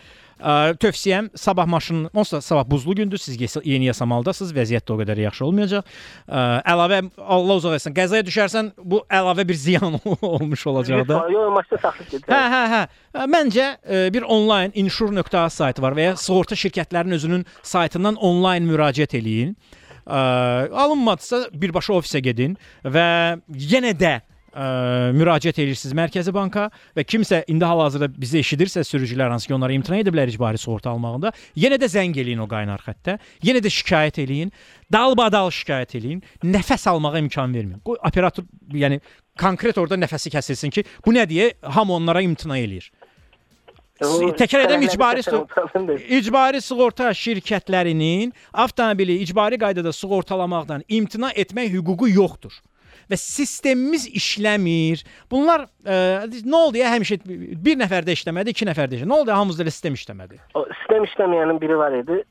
tövsiyəm sabah maşın, onsuz da sabah buzlu gündür, siz yeni yasamaldasınız, vəziyyət də o qədər yaxşı olmayacaq. Ə, əlavə Allah uzaq etsin. Qəzaya düşərsən bu əlavə bir ziyan olmuş olacaq da. Yox, maşın saxlıq Hə, gedir. hə, hə. Məncə bir onlayn insure.az saytı var və ya sığorta şirkətlərinin özünün saytından onlayn müraciət eləyin. Ə, alınmadısa birbaşa ofisə gedin və yenə də ə, müraciət edirsiniz Mərkəzi Banka və kimsə indi hal-hazırda bizi eşidirsə sürücülər hansı ki, onlara imtina ediblər icbari sığorta almağında, yenə də zəng eləyin o qaynar xəttə. Yenə də şikayət eləyin. Dalbadal şikayət eləyin. Nəfəs almağa imkan verməyin. Qoy operator, yəni konkret orada nəfəsi kəsilsin ki, bu nə deyə hamı onlara imtina eləyir. Təkrar edirəm icbari İcbari sığorta şirkətlərinin avtomobili icbari qaydada sığortalamaqdan imtina etmək hüququ yoxdur. Və sistemimiz işləmir. Bunlar ə, nə oldu ya həmişə bir nəfər də işləmədi, iki nəfər də işləmədi. Nə oldu ya hamımızda sistem işləmədi? O sistem işləməyənin biri var idi.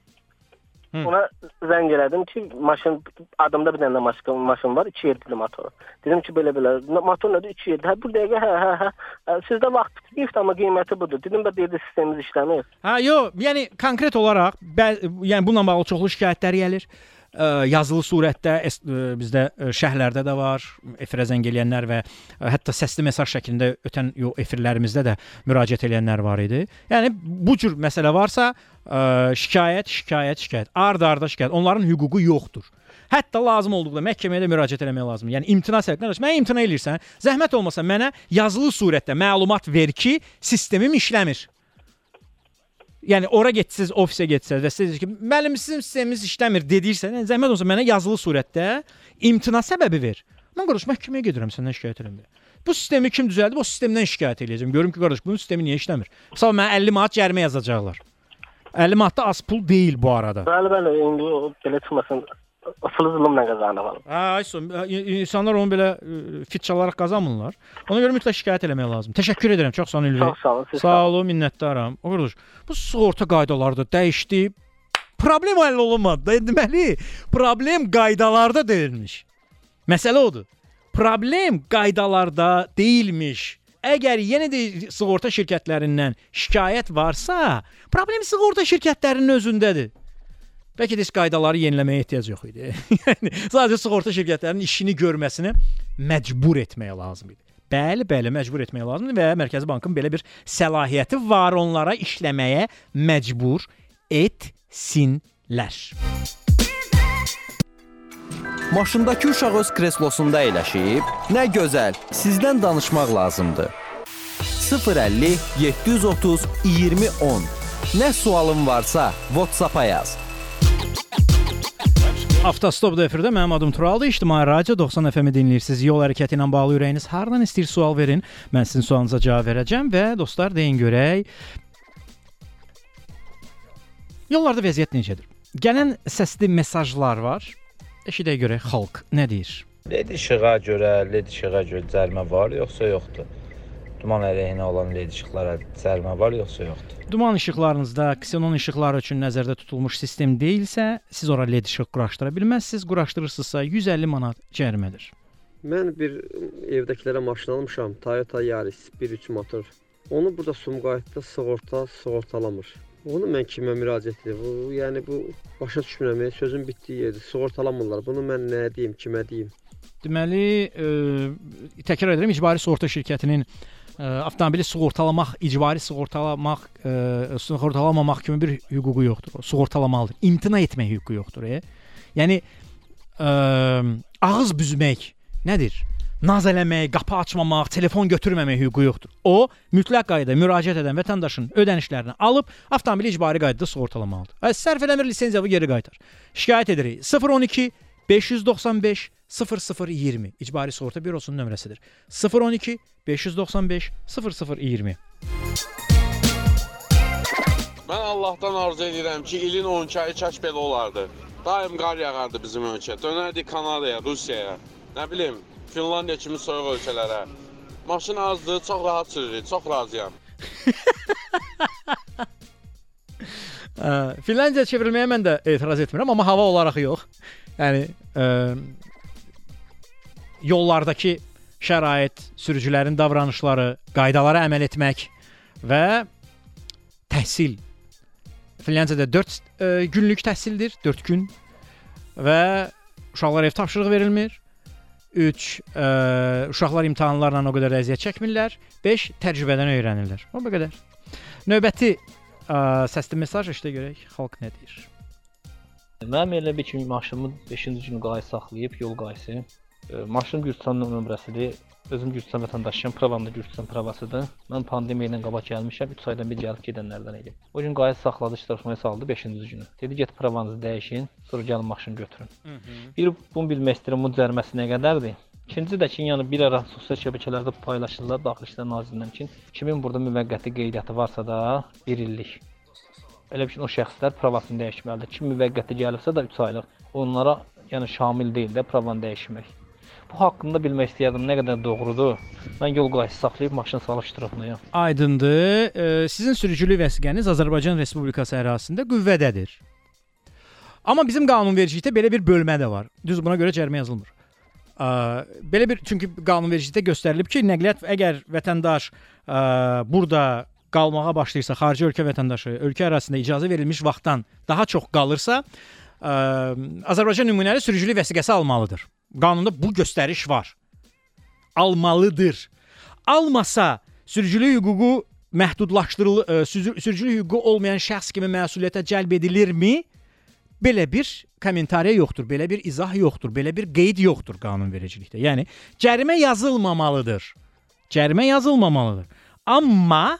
Hı. Ona zəng elədim ki, maşın adımda bir dənə də maşın, maşın var, 2 yerli motor. Dedim ki, belə belə, "Na- motor nədir 2 yerli? Hə, bir dəqiqə, hə, hə, hə. Sizdə vaxt bitib, amma qiyməti budur. Dedim də deyirdi sistemimiz işləmir. Hə, yox, yəni konkret olaraq bə, yəni bununla bağlı çoxlu şikayətlər gəlir. Yazılı surətdə ə, bizdə ə, şərhlərdə də var, efirə zəng eləyənlər və ə, hətta səsli mesaj şəklində ötən yo efirlərimizdə də müraciət edənlər var idi. Yəni bu cür məsələ varsa, şikayət, şikayət, şikayət, ard-arda şikayət. Onların hüququ yoxdur. Hətta lazım olduqda məhkəməyə də müraciət etmək lazımdır. Yəni imtina səbəbi. Qardaş, mən imtina eləyirsən, zəhmət olmasa mənə yazılı surətdə məlumat ver ki, sistemim işləmir. Yəni ora getsiniz, ofisə getsiniz və siz ki, müəllim sizin sistemimiz işləmir dedirsən, zəhmət olsa mənə yazılı surətdə imtina səbəbi ver. Mən qardaş məhkəməyə gedirəm səndən şikayət eləməyə. Bu sistemi kim düzəldib? O sistemdən şikayət eləyəcəm. Görüm ki, qardaş bunun sistemi niyə işləmir? Sabah mənə 50 manat cərimə yazacaqlar. 50 manat da az pul deyil bu arada. Bəli, bəli, indi belə çıxmasın. Asılı zülmlə qazanır. Hə, ay son, insanlar onu belə fit çalaraq qazanmırlar. Ona görə mütləq şikayət eləmək lazım. Təşəkkür edirəm. Çox sağ olun Ülvi. Çox sağ olun. Sağ olun, minnətdaram. Qardaş, bu sığorta qaydaları da dəyişdi. Problem həll olunmadı. Deməli, problem qaydalarda deyilmiş. Məsələ odur. Problem qaydalarda deyilmiş. Əgər yenə də sığorta şirkətlərindən şikayət varsa, problem sığorta şirkətlərinin özündədir. Bəlkə də heç qaydaları yeniləməyə ehtiyac yox idi. yəni sadəcə sığorta şirkətlərinin işini görməsinə məcbur etmək lazım idi. Bəli, bəli, məcbur etmək lazımdır və Mərkəzi Bankın belə bir səlahiyyəti var onlara işləməyə məcbur etsinlər. Maşındakı uşaq öz kreslosunda əyləşib, nə gözəl, sizdən danışmaq lazımdır. 050 730 2010. Nə sualın varsa WhatsApp-a yaz. Avtostop efirdə mənim adım Turaldır. İctimai Radio 90 FM-i dinləyirsiniz. Yol hərəkəti ilə bağlı ürəyiniz hardan istəyir sual verin. Mən sizin sualınıza cavab verəcəm və dostlar deyin görək. Yollarda vəziyyət necədir? Gələn səsli mesajlar var. Eşidək görək xalq nə deyir? LED işığa görə, LED işığa görə cərimə var, yoxsa yoxdur? Duman əleyhinə olan LED işıqlara cərimə var, yoxsa yoxdur? Duman işıqlarınızda ksenon işıqları üçün nəzərdə tutulmuş sistem deyilsə, siz ora LED işıq quraşdıra bilməzsiniz. Quraşdırırsınızsa 150 manat cərimədir. Mən bir evdəkilərə maşın almışam, Toyota Yaris 1.3 motor. Onu burada Sumqayıtda sığorta sığortalamır. Onu mən kimə müraciət edim? Bu, yəni bu başa düşmürəm. yəni Sözün bitdiyi yerdir. Sığortalamırlar. Bunu mən nə deyim, kimə deyim? Deməli, ə, təkrar edirəm, icbari sığorta şirkətinin avtomobili sığortalamaq, icbari sığortalamaq, ə, sığortalamamaq kimi bir hüququ yoxdur. Sığortalamalıdır. İmtina etmək hüququ yoxdur. E? Yəni ə, ağız büzmək nədir? naz eləmək, qapı açmamaq, telefon götürməmək hüququ yoxdur. O mütləq qaydada müraciət edən vətəndaşın ödənişlərini alıb avtomobili icbari qaydada sığortalamalıdır. Və sərf eləmir lisenziyanı geri qaytar. Şikayət edirik. 012 595 0020 İcbari Sığorta Bürosunun nömrəsidir. 012 595 0020 Mən Allahdan arzu edirəm ki, ilin 12 ayı kaç belə olardı. Daim qar yağardı bizim ölkə. Dönərdik Kanadaya, Rusiyaya, nə bilim, Finlandiya kimi soyuq ölkələrə. Maşın azdır, çox rahat sürürük, çox razıyam. Finlandiya çevrilməyə mən də etiraz etmirəm, amma hava olaraq yox. Yəni ə, yollardakı şərait, sürücülərin davranışları, qaydalara əməl etmək və təhsil. Finlandiyada 4 ə, günlük təhsildir, 4 gün və uşaqlara ev tapşırığı verilmir. 3 ə, uşaqlar imtahanlarla o qədər əziyyət çəkmirlər. 5 təcrübədən öyrənirlər. O bu qədər. Növbəti ə, səsli mesaj işdə görək xalq nə deyir. Mənim elə bir kimi maşınımı 5-ci gün qayı saxlayıb yol qayısı. E, Maşın Gürcistan nömrəsidir. Özüm Gürcistan vətəndaşıyam, pravam da Gürcistan pravasıdır. Mən pandemiya ilə qabaq gəlmişəm, 3 aydan bir gəlib gedənlərdən idim. O gün qayı saxladı, iştirakçıya saldı 5-ci günü. Dedi get pravanızı dəyişin, sonra gəlin maşın götürün. Bir bunu bilmək istəyirəm, bu cəriməsi nə qədərdir? İkinci də ki, yəni bir ara sosial şəbəkələrdə paylaşırlar Daxili İşlər Nazirliyindən ki, kimin burada müvəqqəti qeydiyyatı varsa da 1 illik. Elə bir ki, o şəxslər pravasını dəyişməlidir. Kim müvəqqəti gəlibsə də 3 aylıq, onlara yəni şamil deyil də pravanı dəyişmək. Bu haqqında bilmək istəyirdim, nə qədər doğrudur. Mən yol qaysı saxlayıb maşın iştirakındayam. Aydındır. E, sizin sürücülük vəsiqəniz Azərbaycan Respublikası ərazisində qüvvədədir. Amma bizim qanunvericilikdə belə bir bölmə də var. Düz buna görə cərimə yazılmır. Ə, belə bir çünki qanunvericilikdə göstərilib ki, nəqliyyat əgər vətəndaş ə, burada qalmağa başlayırsa, xarici ölkə vətəndaşı ölkə ərazisində icazə verilmiş vaxtdan daha çox qalırsa, ə, Azərbaycan nümunəli sürücülük vəsiqəsi almalıdır. Qanunda bu göstəriş var. Almalıdır. Almasa sürücülük hüququ məhdudlaşdırılır, ə, sürücü- sürücülük hüququ olmayan şəxs kimi məsuliyyətə cəlb edilirmi? Belə bir kommentariya yoxdur, belə bir izah yoxdur, belə bir qeyd yoxdur qanunvericilikdə. Yəni cərimə yazılmamalıdır. Cərimə yazılmamalıdır. Amma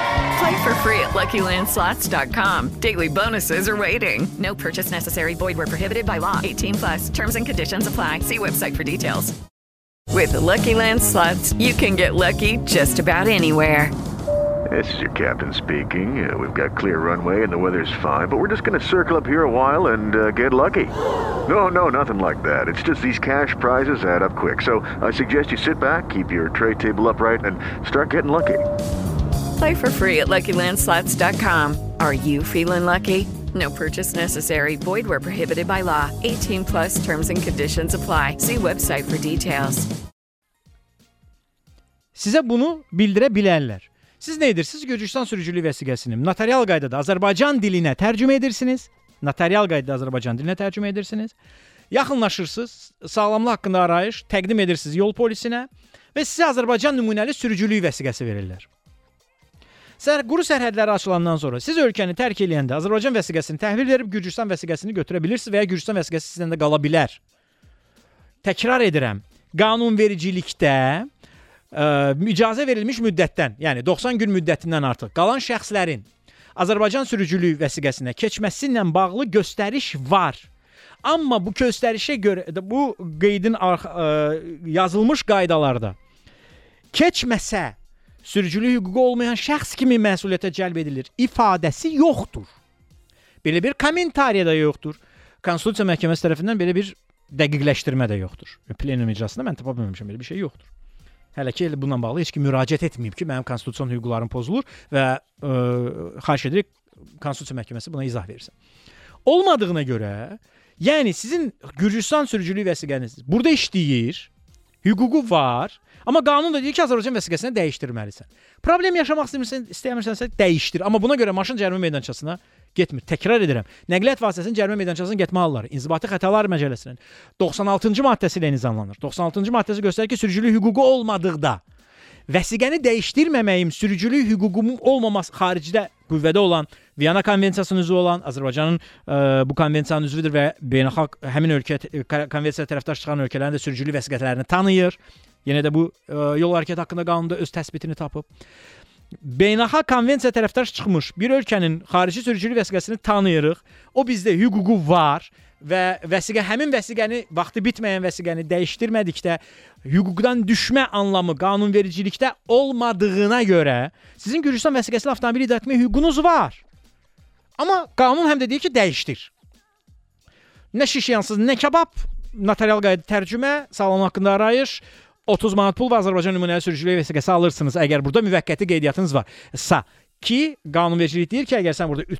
Play for free at LuckyLandSlots.com. Daily bonuses are waiting. No purchase necessary. Void were prohibited by law. 18 plus. Terms and conditions apply. See website for details. With Lucky Land Slots, you can get lucky just about anywhere. This is your captain speaking. Uh, we've got clear runway and the weather's fine, but we're just going to circle up here a while and uh, get lucky. No, no, nothing like that. It's just these cash prizes add up quick. So I suggest you sit back, keep your tray table upright, and start getting lucky. Play for free at LuckyLandSlots.com. Are you feeling lucky? No purchase necessary. Void were prohibited by law. 18 plus terms and conditions apply. See website for details. sizə bunu bildirə bilərlər. Siz nə edirsiniz? Gürcüstan sürücülük vəsiqəsini notarial qaydada Azərbaycan dilinə tərcümə edirsiniz. Notarial qaydada Azərbaycan dilinə tərcümə edirsiniz. Yaxınlaşırsınız, sağlamlıq haqqında arayış təqdim edirsiniz yol polisinə və sizə Azərbaycan nümunəli sürücülük vəsiqəsi verirlər. Sər quru sərhədləri açılandan sonra siz ölkəni tərk edəndə Azərbaycan vəsiqəsini təhvil verib Gürcüstan vəsiqəsini götürə bilirsiniz və ya Gürcüstan vəsiqəsi sizdə də qala bilər. Təkrar edirəm. Qanunvericilikdə ə, icazə verilmiş müddətdən, yəni 90 gün müddətindən artıq qalan şəxslərin Azərbaycan sürücülük vəsiqəsinə keçməsi ilə bağlı göstəriş var. Amma bu göstərişə görə bu qeydin ə, yazılmış qaydalarda keçməsə sürücülük hüququ olmayan şəxs kimi məsuliyyətə cəlb edilir ifadəsi yoxdur. Belə bir kommentariya da yoxdur. Konstitusiya məhkəməsi tərəfindən belə bir dəqiqləşdirmə də yoxdur. Plenum iclasında mən tapa bilməmişəm belə bir şey yoxdur. Hələ ki elə bununla bağlı heç kim müraciət etməyib ki, mənim konstitusiyon hüquqlarım pozulur və ə, xahiş edirik Konstitusiya məhkəməsi buna izah versin. Olmadığına görə, yəni sizin Gürcüstan sürücülük vəsiqəniz burada işləyir, hüququ var, amma qanun da deyir ki, Azərbaycan vəsiqəsini dəyişdirməlisən. Problem yaşamaq istəmirsən, istəmirsənsə dəyişdir, amma buna görə maşın cərimə meydançasına getmir. Təkrar edirəm. Nəqliyyat vasitəsinin cərimə meydançasına getmə halları İnzibati Xətalar Məcəlləsinin 96-cı maddəsi ilə nizamlanır. 96-cı maddəsi göstərir ki, sürücülük hüququ olmadıqda vəsiqəni dəyişdirməməyim sürücülük hüququmun olmaması xaricdə qüvvədə olan Viyana konvensiyasının üzvü olan Azərbaycanın ə, bu konvensiyanın üzvüdür və beynəlxalq həmin ölkə konvensiya tərəfdaş çıxan ölkələrin də sürücülük vəsiqələrini tanıyır. Yenə də bu ə, yol hərəkəti haqqında qanunda öz təsbitini tapıb. Beynəlxalq konvensiya tərəfdaş çıxmış bir ölkənin xarici sürücülük vəsiqəsini tanıyırıq. O bizdə hüququ var və vəsiqə həmin vəsiqəni vaxtı bitməyən vəsiqəni dəyişdirmədikdə hüquqdan düşmə anlamı qanunvericilikdə olmadığına görə sizin Gürcüstan vəsiqəsilə avtomobil idarə etmə hüququnuz var. Amma qanun həm də deyir ki, dəyişdir. Nə şişyansız, nə kabab, notarial qayda tərcümə, sağlam haqqında arayış, 30 manat pul və Azərbaycan nümunəli sürücülük vəsiqəsi alırsınız əgər burada müvəqqəti qeydiyyatınız var. Sa ki, qanunvericilik deyir ki, əgər sən burada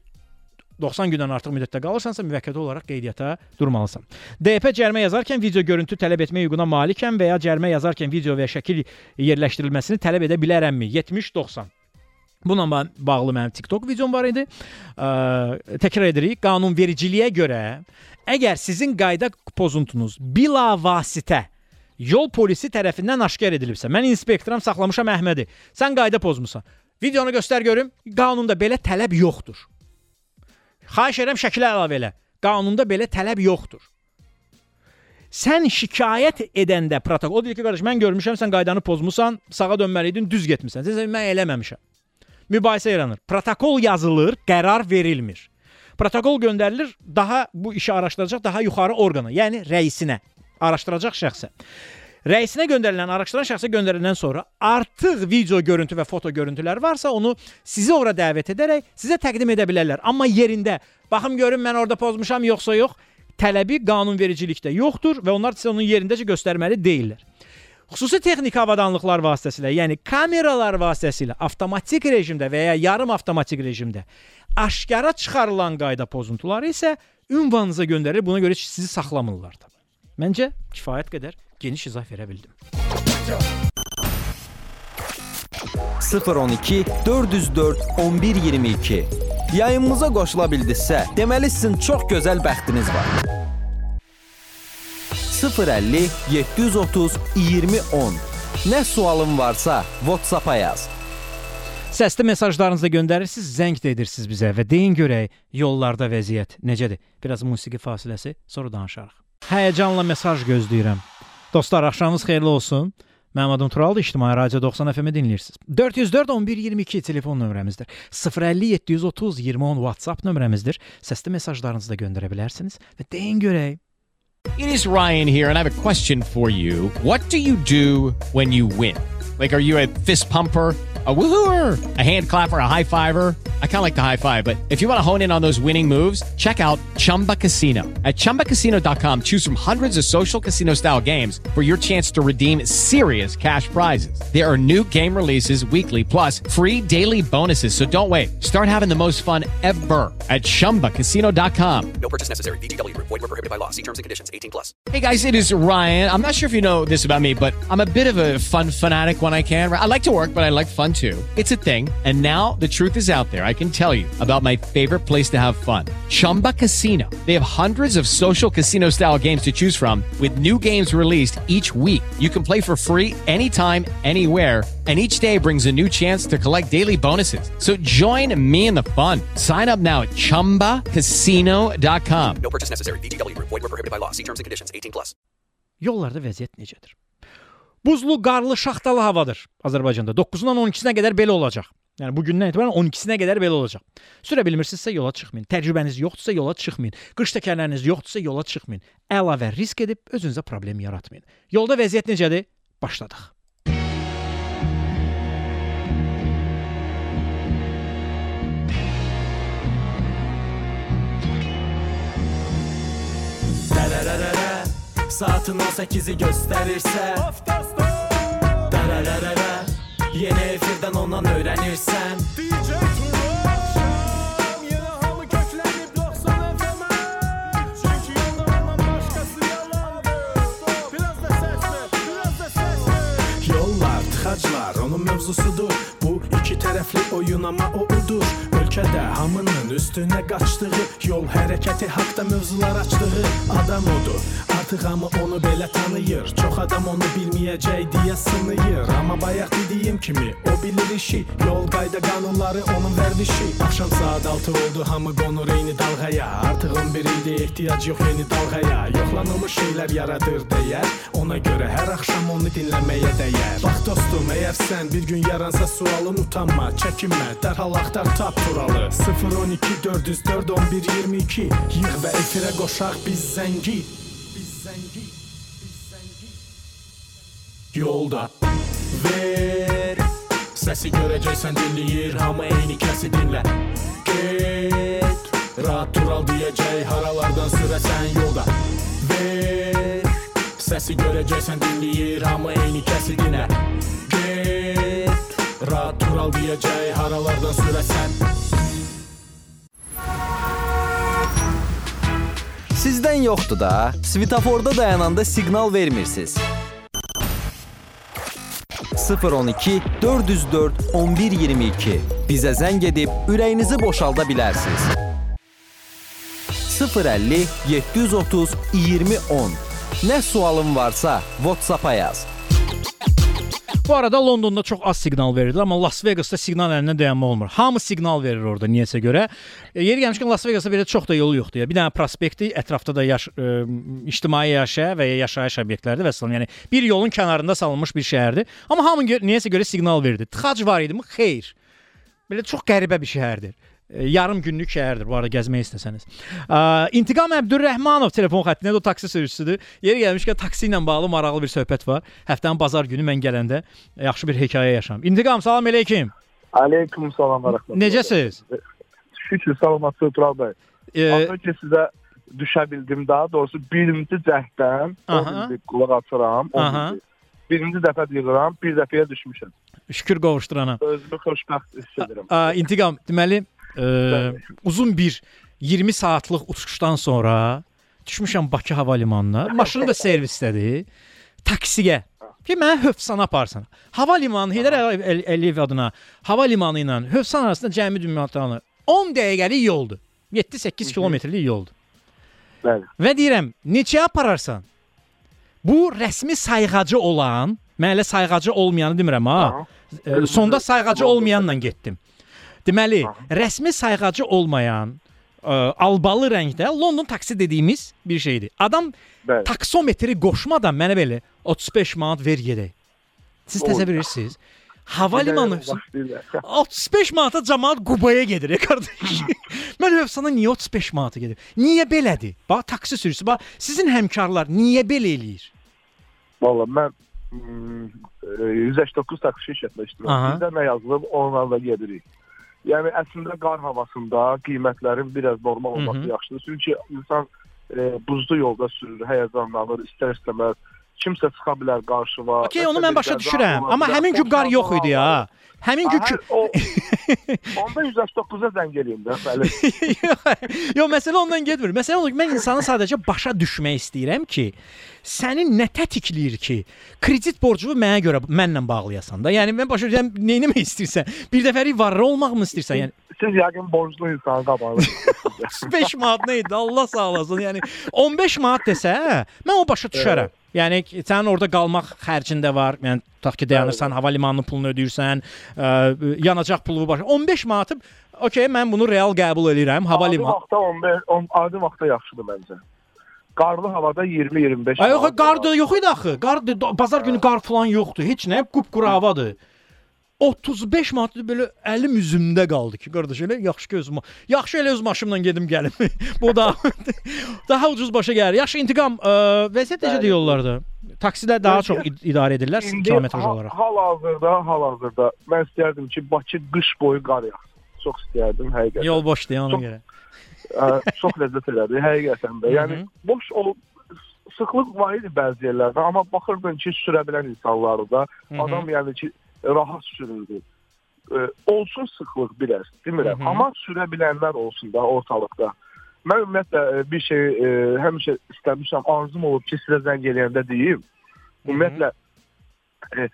90 gündən artıq müddətdə qalırsansa müvəqqəti olaraq qeydiyyata durmalısan. DP cərimə yazarkən video görüntü tələb etmə hüququna malikəm və ya cərimə yazarkən video və ya şəkil yerləşdirilməsini tələb edə bilərəmmi? 70-90. Bununla bağlı mənim TikTok videom var idi. Ə, təkrar edirik. Qanunvericiliyə görə əgər sizin qayda pozuntunuz bilavasitə yol polisi tərəfindən aşkar edilibsə, mən inspektoram saxlamışam Əhmədi. Sən qayda pozmusan. Videonu göstər görüm. Qanunda belə tələb yoxdur. Xahiş edirəm şəkilə əlavə elə. Qanunda belə tələb yoxdur. Sən şikayət edəndə protokol o deyir ki, qardaş, mən görmüşəm sən qaydanı pozmusan, sağa dönməliydin, düz getmisən. Sən mən eləməmişəm. Mübahisə yaranır. Protokol yazılır, qərar verilmir. Protokol göndərilir daha bu işi araşdıracaq daha yuxarı orqana, yəni rəisinə, araşdıracaq şəxsə. Rəisinə göndərilən, araşdıran şəxsə göndəriləndən sonra artıq video görüntü və foto görüntülər varsa, onu sizi ora dəvət edərək sizə təqdim edə bilərlər. Amma yerində baxım görüm mən orada pozmuşam yoxsa yox, tələbi qanunvericilikdə yoxdur və onlar sizə onun yerindəcə göstərməli deyillər. Xüsusi texniki avadanlıqlar vasitəsilə, yəni kameralar vasitəsilə avtomatik rejimdə və ya yarım avtomatik rejimdə aşkara çıxarılan qayda pozuntuları isə ünvanınıza göndərilir. Buna görə sizi saxlamırlar da. Məncə kifayət qədər geniş izah verə bildim. 012 404 1122 Yayımımıza qoşula bildinizsə, deməli sizin çox gözəl bəxtiniz var. 050 730 2010 Nə sualın varsa WhatsApp-a yaz. Səsli mesajlarınızı göndərirsiniz, zəng də edirsiniz bizə və deyin görək yollarda vəziyyət necədir? Biraz musiqi fasiləsi, sonra danışarıq. Həyəcanla mesaj gözləyirəm. Dostlar, axşamınız xeyirli olsun. Mənim adım Turaldır, İctimai Radio 90 FM-i dinləyirsiniz. 404 11 22 telefon nömrəmizdir. 050 730 2010 WhatsApp nömrəmizdir. Səsli mesajlarınızı da göndərə bilərsiniz və deyin görək. It is Ryan here, and I have a question for you. What do you do when you win? Like, are you a fist pumper? A woohooer, a hand clapper, a high fiver. I kind of like the high five, but if you want to hone in on those winning moves, check out Chumba Casino. At chumbacasino.com, choose from hundreds of social casino style games for your chance to redeem serious cash prizes. There are new game releases weekly, plus free daily bonuses. So don't wait. Start having the most fun ever at chumbacasino.com. No purchase necessary. Group. Void were prohibited by law. See terms and conditions. 18 plus. Hey guys, it is Ryan. I'm not sure if you know this about me, but I'm a bit of a fun fanatic when I can. I like to work, but I like fun too. It's a thing. And now the truth is out there. I can tell you about my favorite place to have fun Chumba Casino. They have hundreds of social casino style games to choose from, with new games released each week. You can play for free anytime, anywhere. And each day brings a new chance to collect daily bonuses. So join me in the fun. Sign up now at chumbacasino.com. No purchase necessary. VGW Group. Void were prohibited by law. See terms and conditions. 18 plus. Yollarda vəziyyət necədir? Buzlu, qarlı, şaxtalı havadır Azərbaycanda. 9-dan 12-sinə qədər belə olacaq. Yəni bu gündən etibarən 12-sinə qədər belə olacaq. Sürə bilmirsinizsə yola çıxmayın. Təcrübəniz yoxdursa yola çıxmayın. Qış təkərləriniz yoxdursa yola çıxmayın. Əlavə risk edib özünüzə problem yaratmayın. Yolda vəziyyət necədir? Başladıq. Saatın 18'i gösterirse. Darararara Yeni efirden ondan öğrenirsen. DJ Yine hamı köklenip 90 FM'e Çünkü yanılmaman başkası yalandı Biraz da ver, biraz da ver Yollar, tıxaclar onun mövzusudur Bu iki tərəfli oyun amma o udur. Ölkə ölkədə hamının üstünə qaçdığı, yol hərəkəti haqqda mövzular açdığı adam odur. Artıq hamı onu belə tanıyır. Çox adam onu bilməyəcək deyə sınıyır. Amma bayaq dediyim kimi o bilir işi. Yol qayda qanunları onun vərdişi. Axşam saat 6 oldu, hamı qonur eyni dalğaya. Artıq 11 ildir ehtiyac yox yeni dalğaya. Yoxlanılmış şeylər yaradır dəyər. Ona görə hər axşam onu dinləməyə dəyər. Bax dostum, əgər sən bir gün yaransa sualın utanma, çəkinmə, dərhal axtar tap turalı. 012 404 11 22 yığ və efirə qoşaq biz zəngi. Yolda. Ver. Səsi görəcəksən dinləyir Hamı eyni kəsi dinlə Get Rahat tural deyəcək Haralardan sürəsən yolda. Ver. Səsi görəcəksən dinləyir Hamı eyni kəsi dinlə Get Rahat tural deyəcək Haralardan sürəsən Sizdən yoxdur da. Svetoforda dayananda siqnal vermirsiniz. 012 404 1122 bizə zəng edib ürəyinizi boşalda bilərsiniz. 050 730 2010 Nə sualın varsa WhatsApp-a yaz. Bu arada Londonda çox az siqnal verilir, amma Las Vegasda siqnal əlindən dayanma olmur. Hamı siqnal verir orada niyəsə görə. E, yeri gəlmişkən Las Vegasda belə çox da yolu yoxdur. Ya. Bir dənə prospektdir, ətrafda da yaş e, ictimai yaşaya və ya yaşayış obyektləridir və salam. Yəni bir yolun kənarında salınmış bir şəhərdir. Amma hamı gö niyəsə görə siqnal verdi. Tıxac var idimi? Xeyr. Belə çox qəribə bir şəhərdir. E, yarım günlük şəhərdir bu arada gəzmək istəsəniz. İntiqam Əbdürrəhmanov telefon xəttində o taksi sürücüsüdür. Yeri gəlmişkən taksi ilə bağlı maraqlı bir söhbət var. Həftənin bazar günü mən gələndə yaxşı bir hekayə yaşam. İntiqam, salam əleykum. Aleyküm salam və rəhmətullah. Necəsiz? Şükür salamatçı Tural bəy. E, Az öncə sizə düşə bildim daha doğrusu birinci cəhddən qulaq açıram. Birinci dəfə yığıram, bir dəfəyə düşmüşəm. şükür qovuşdurana. Özümü xoşbəxt hiss edirəm. İntiqam, deməli, ə, uzun bir 20 saatlıq uçuşdan sonra düşmüşəm Bakı hava limanına. Maşını da servisdədir. Taksiyə. Ki mənə Hövsana aparsın. Hava limanı Heydər Əliyev- Əl- Əliyev adına hava limanı ilə Hövsan arasında cəmi ümumiyyətlə 10 dəqiqəlik yoldur. 7-8 kilometrlik yoldur. Bəli. Və deyirəm, neçəyə apararsan? Bu rəsmi sayğacı olan, mən elə sayğacı olmayanı demirəm ha. E, sonda sayğacı olmayanla getdim. Deməli, rəsmi sayğacı olmayan ə, albalı rəngdə London taksi dediyimiz bir şeydir. Adam Bəli. taksometri qoşmadan mənə belə 35 manat ver gedək. Siz təsəvvür edirsiniz? Hava limanı Başlayırlar. 35 manata cəmaət Qubaya gedir, e, qardaş. Mən Hövsana niyə 35 manata gedir? Niyə belədir? Bax taksi sürücüsü, bax sizin həmkarlar niyə belə eləyir? Valla mən mm, e, 189 taksi şirkətində iştirak Aha. Bizdə nə yazılıb onlarla gedirik. Yəni əslində qar havasında qiymətlərin biraz normal olması Hı hı. yaxşıdır. Çünki insan e, buzlu yolda sürür, həyəcanlanır, istər-istəməz kimsə çıxa bilər qarşıma. Okey, onu mən başa düşürəm, amma həmin gün qar yox idi ya. Həmin gün Hə, o, onda 189-a zəng eləyim də, bəli. Yox, məsələ ondan getmir. Məsələ odur ki, mən insanı sadəcə başa düşmək istəyirəm ki, sənin nə tətikləyir ki, kredit borcunu mənə görə mənlə bağlayasan da. Yəni mən başa düşürəm, nə etmək istəyirsən? Bir dəfəlik varlı olmaqmı istəyirsən? Yəni Siz yəqin borclu insanın qabağında. 35 manat nə idi? Allah sağ olasın. Yəni 15 manat desə, mən o başa düşərəm. Yəni sənin orada qalmaq xərcində var. Yəni tutaq ki, dayanırsan, hava limanının pulunu ödəyirsən, ə, yanacaq pulu var. 15 manatı okey, mən bunu real qəbul edirəm. Hava Adi limanı. vaxtda 15, on, adi vaxtda yaxşıdır məncə. Qarlı havada 20-25. Ay yox, qar da yox idi axı. Qar bazar günü qar falan yoxdur. Heç nə, qupquru havadır. 35 manatlı belə əlim üzümdə qaldı ki, qardaş elə yaxşı ki özüm yaxşı elə öz maşınımla gedim gəlim. Bu da daha ucuz başa gəlir. Yaxşı intiqam ə, vəziyyət necədir yollarda? Taksilər daha çox id- idarə edirlər kilometraj olaraq. Hal-hazırda, hal-hazırda mən istərdim ki, Bakı qış boyu qar yağsın. Çox istərdim həqiqətən. Yol boşdur ona Çox- görə. Ə, çox ləzzət elədi həqiqətən də. Yəni boş ol sıxlıq var idi bəzi yerlərdə, amma baxırdın ki, sürə bilən insanlar da Hı hı. adam yəni ki rahat sürürdü. Ə, olsun sıxlıq biraz, demirəm, Hı hı. amma sürə bilənlər olsun da ortalıqda. Mən ümumiyyətlə ə, bir şey ə, həmişə istəmişəm, arzum olub ki, sizə zəng eləyəndə deyim. Ümumiyyətlə ə,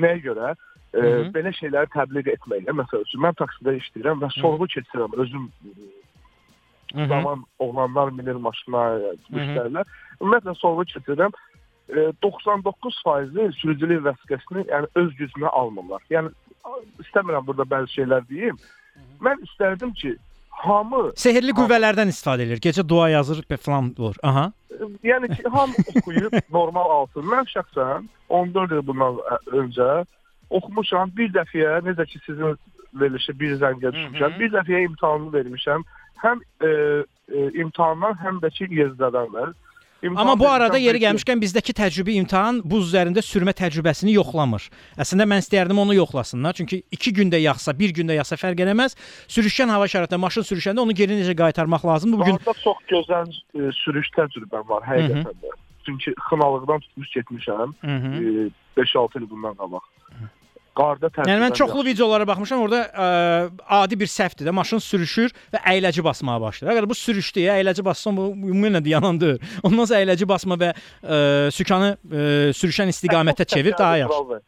nəyə görə? e, belə şeyləri təbliğ etməklə məsəl üçün mən taksidə işləyirəm və sorğu keçirəm özüm Hı-hı. zaman oğlanlar minir maşına, yəni, müştərilər. Ümumiyyətlə sorğu keçirəm. E, 99% sürücülük vəsiqəsini yəni öz gücünə almırlar. Yəni istəmirəm burada bəzi şeylər deyim. Mən istərdim ki, hamı Sehrli qüvvələrdən istifadə edir. Gecə dua yazır və falan olur. Aha. yəni ki, hamı oxuyub normal alsın. Mən şəxsən 14 il bundan ə- öncə oxumuşam. Bir dəfəyə necə ki sizin verilişi bir zəngə düşmüşəm. Bir dəfəyə imtahanını vermişəm. Həm e, e, imtahandan, həm də ki yezdədən var. Amma bu arada yeri gəlmişkən bizdəki təcrübi imtahan buz üzərində sürmə təcrübəsini yoxlamır. Əslində mən istərdim onu yoxlasınlar. Çünki 2 gündə yaxsa, 1 gündə yaxsa fərq eləməz. Sürüşkən hava şəraitində maşın sürüşəndə onu geri necə qaytarmaq lazımdır? Bu gün çox gözəl e, sürüş təcrübəm var həqiqətən də. Çünki xınalıqdan tutmuş getmişəm. Hı -hı. E, 5-6 il bundan qabaq. Qarda təcrübəm. Yəni mən çoxlu videolara baxmışam. Orada ə, adi bir səhvdir də maşın sürüşür və əyləci basmağa başlayır. Əgər bu sürüşdü, əyləci bassan bu ümumiyyətlə yanandır. Ondan sonra əyləci basma və ə, sükanı ə, sürüşən istiqamətə çevir daha yaxşı.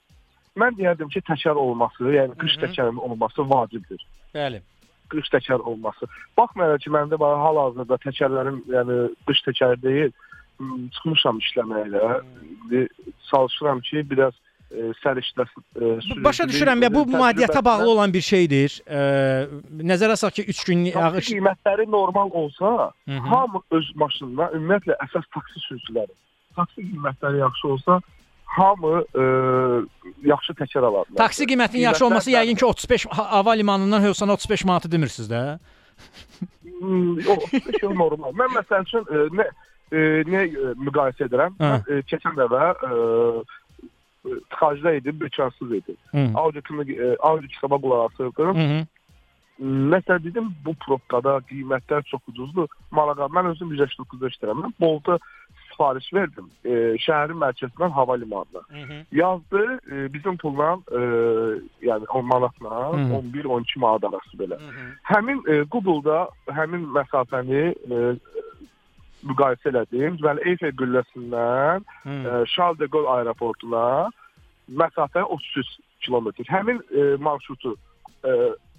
Mən deyərdim ki, təkər olması, yəni qış təkərinin olması vacibdir. Bəli. Qış təkər olması. Baxmayaraq ki, məndə var hal-hazırda təkərlərim, yəni qış təkər deyil, çıxmışam işləməklə. İndi çalışıram ki, biraz e, səriştəsin. E, Başa düşürəm ya bu maddiyyata bağlı olan bir şeydir. Ə, nəzərə salaq ki 3 gün Taksi yağış qiymətləri normal olsa, Hı hı. hamı öz maşınına, ümumiyyətlə əsas taksi sürücüləri, taksi qiymətləri yaxşı olsa, hamı e, yaxşı təkər alar. taksi qiymətinin yaxşı olması yəqin ki 35 ha- hava limanından Hövsana 35 manatı demirsiniz də. Hmm, Yox, şey normal. Mən məsəl üçün e, nə e, nə e, müqayisə edirəm? Hə. Mən e, keçən dəfə e, e, tıxacda idim, bükarsız idim. Hı. Audio kimi e, audio kitaba qulaq asırdım. Hı -hı. Məsələn dedim bu probkada qiymətlər çox ucuzdur. Malaqa mən özüm 189-da işləyirəm. Mən Bolta sifariş verdim. E, şəhərin mərkəzindən hava limanına. Yazdı e, bizim pulla e, yəni 10 manatla Hı. 11-12 manat arası belə. Həmin e, Google-da həmin məsafəni e, müqayisə elədim. Deməli Eyfel qülləsindən e, Charles de Gaulle aeroportuna məsafə 33 kilometr. Həmin e, marşrutu e,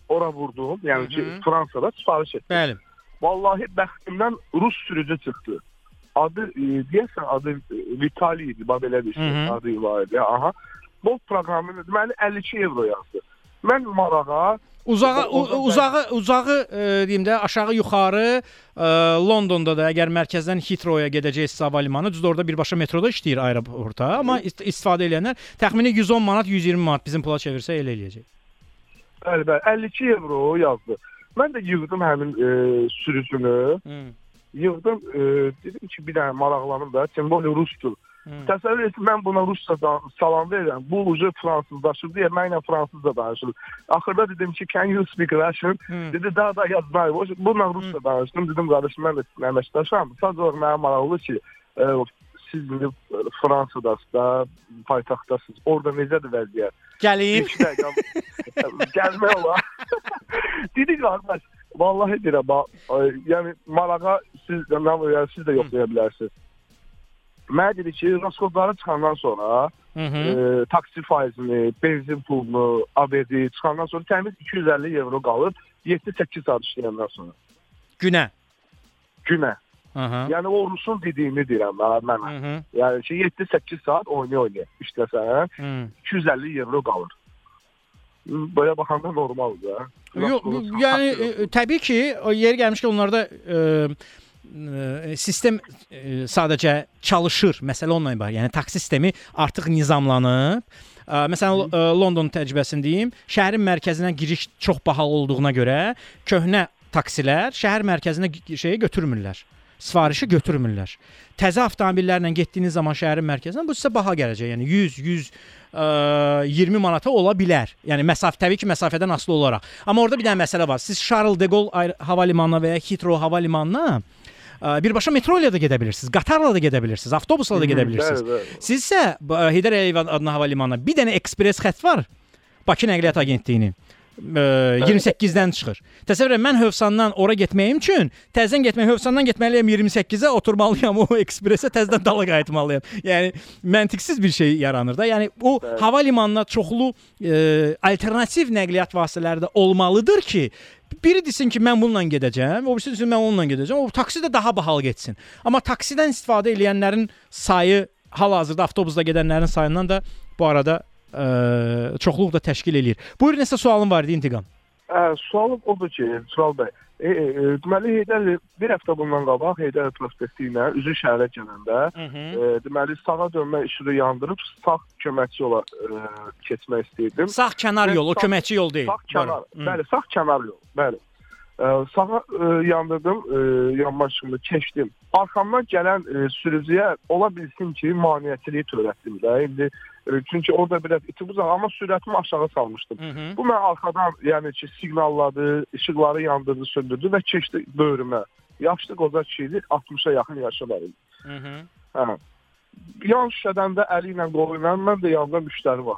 ora vurdum. Yəni ki, Hı. Fransada sifariş etdim. Bəli. Vallahi bəxtimdən rus sürücü çıxdı. Adı e, deyəsən adı e, Vitali idi, bax belə bir şey. Hı -hı. Adı var idi. Aha. Bu proqramı deməli 52 evro yazdı. Mən marağa Uzağı Orada u- uzağı uzağı e, deyim də aşağı yuxarı e, Londonda da əgər mərkəzdən Heathrow-ya gedəcəksə hava limanı düzdür orada birbaşa metroda işləyir aeroporta, amma ist istifadə edənlər təxmini 110 manat, 120 manat bizim pula çevirsə elə eləyəcək. Bəli, bəli, 52 evro yazdı. Mən də yığdım həmin e, sürücünü. Hı. Yığdım, e, dedim ki, bir dənə maraqlanım da, bu rusdur. Hmm. Təsəvvür et, mən buna ruscadan salam verirəm. Bu ucu fransızlaşır deyə mənlə fransızca danışır. Axırda dedim ki, can you speak Russian? Hmm. Dedi, da da yazmayı. Bununla hmm. rusca danışdım. Dedim, qardaşım, mən də sizinlə əməkdaşam. Sadəcə olaraq mənə maraqlı ki, ə, siz indi Fransadasınız da, paytaxtdasınız. Orda necədir vəziyyət? Gəlib. Gəlmək olar. Dedi qardaş, vallahi deyirəm, e, yəni marağa siz, yəni siz də yoxlaya hmm. bilərsiniz. Mənə dedi ki, rasxodları çıxandan sonra Hı -hı. e, taksi faizini, benzin pulunu, ABD çıxandan sonra təmiz 250 evro qalır 7-8 saat işləyəndən sonra Günə. günə. Aha. Yəni o Rusun dediyini deyirəm mən- mənə. -hı. Yəni ki 7-8 saat oynaya oynaya işləsən Hı. 250 evro qalır. Belə baxanda normaldır da. Yox, yəni e, təbii ki, o yeri gəlmişkən onlarda e, e, sistem sadəcə çalışır. Məsələ onunla ibarət. Yəni taksi sistemi artıq nizamlanıb. Məsələn, London təcrübəsini deyim. Şəhərin mərkəzinə giriş çox bahalı olduğuna görə köhnə taksilər şəhər mərkəzinə şeyi götürmürlər. Sifarişi götürmürlər. Təzə avtomobillərlə getdiyiniz zaman şəhərin mərkəzinə bu sizə baha gələcək. Yəni 100, 100 ə, 20 manata ola bilər. Yəni məsafə təbii ki, məsafədən asılı olaraq. Amma orada bir dənə məsələ var. Siz Charles de Gaulle hava limanına və ya Heathrow hava limanına birbaşa metro ilə də gedə bilirsiniz, qatarla da gedə bilirsiniz, avtobusla da gedə bilirsiniz. bəli, bəli. Siz isə ə, Heydər Əliyev adına hava limanına bir dənə ekspres xətt var. Bakı Nəqliyyat Agentliyinin. ə, 28-dən çıxır. Təsəvvür et, mən Hövsandan ora getməyim üçün təzədən getmək Hövsandan getməliyəm 28-ə, oturmalıyam o ekspresə, təzədən dala qayıtmalıyam. Yəni məntiqsiz bir şey yaranır da. Yəni o hava limanına çoxlu ə, alternativ nəqliyyat vasitələri də olmalıdır ki, biri desin ki, mən bununla gedəcəm, o birisi desin mən onunla gedəcəm. O taksi də daha bahalı getsin. Amma taksidən istifadə edənlərin sayı hal-hazırda avtobusda gedənlərin sayından da bu arada ə, çoxluq da təşkil eləyir. Buyur nəsə sualın var idi İntiqam. Ə, sualım odur ki, Tural bəy, e, e, e, deməli Heydər bir həftə bundan qabaq Heydər prospekti ilə üzü şəhərə gələndə, e, deməli sağa dönmə işığı yandırıb sağ köməkçi yola e, keçmək istəyirdim. Sağ kənar yol, o köməkçi yol deyil. Sağ kənar, bəli, sağ kənar yol, bəli. Ə, sağa ə, yandırdım, ə, yanma işığını keçdim. Arxamdan gələn ə, sürücüyə ola bilsin ki, maneəçiliyi törətdim də. İndi ə, çünki orada biraz iti buzaq, amma sürətimi aşağı salmışdım. Hı -hı. Bu mən arxadan, yəni ki, siqnalladı, işıqları yandırdı, söndürdü və keçdi böyrümə. Yaşlı qoca kişi idi, 60-a yaxın yaşı var idi. Hı -hı. Hə. Yan şüşədən də əli ilə qolu ilə mən də yanımda müştəri var.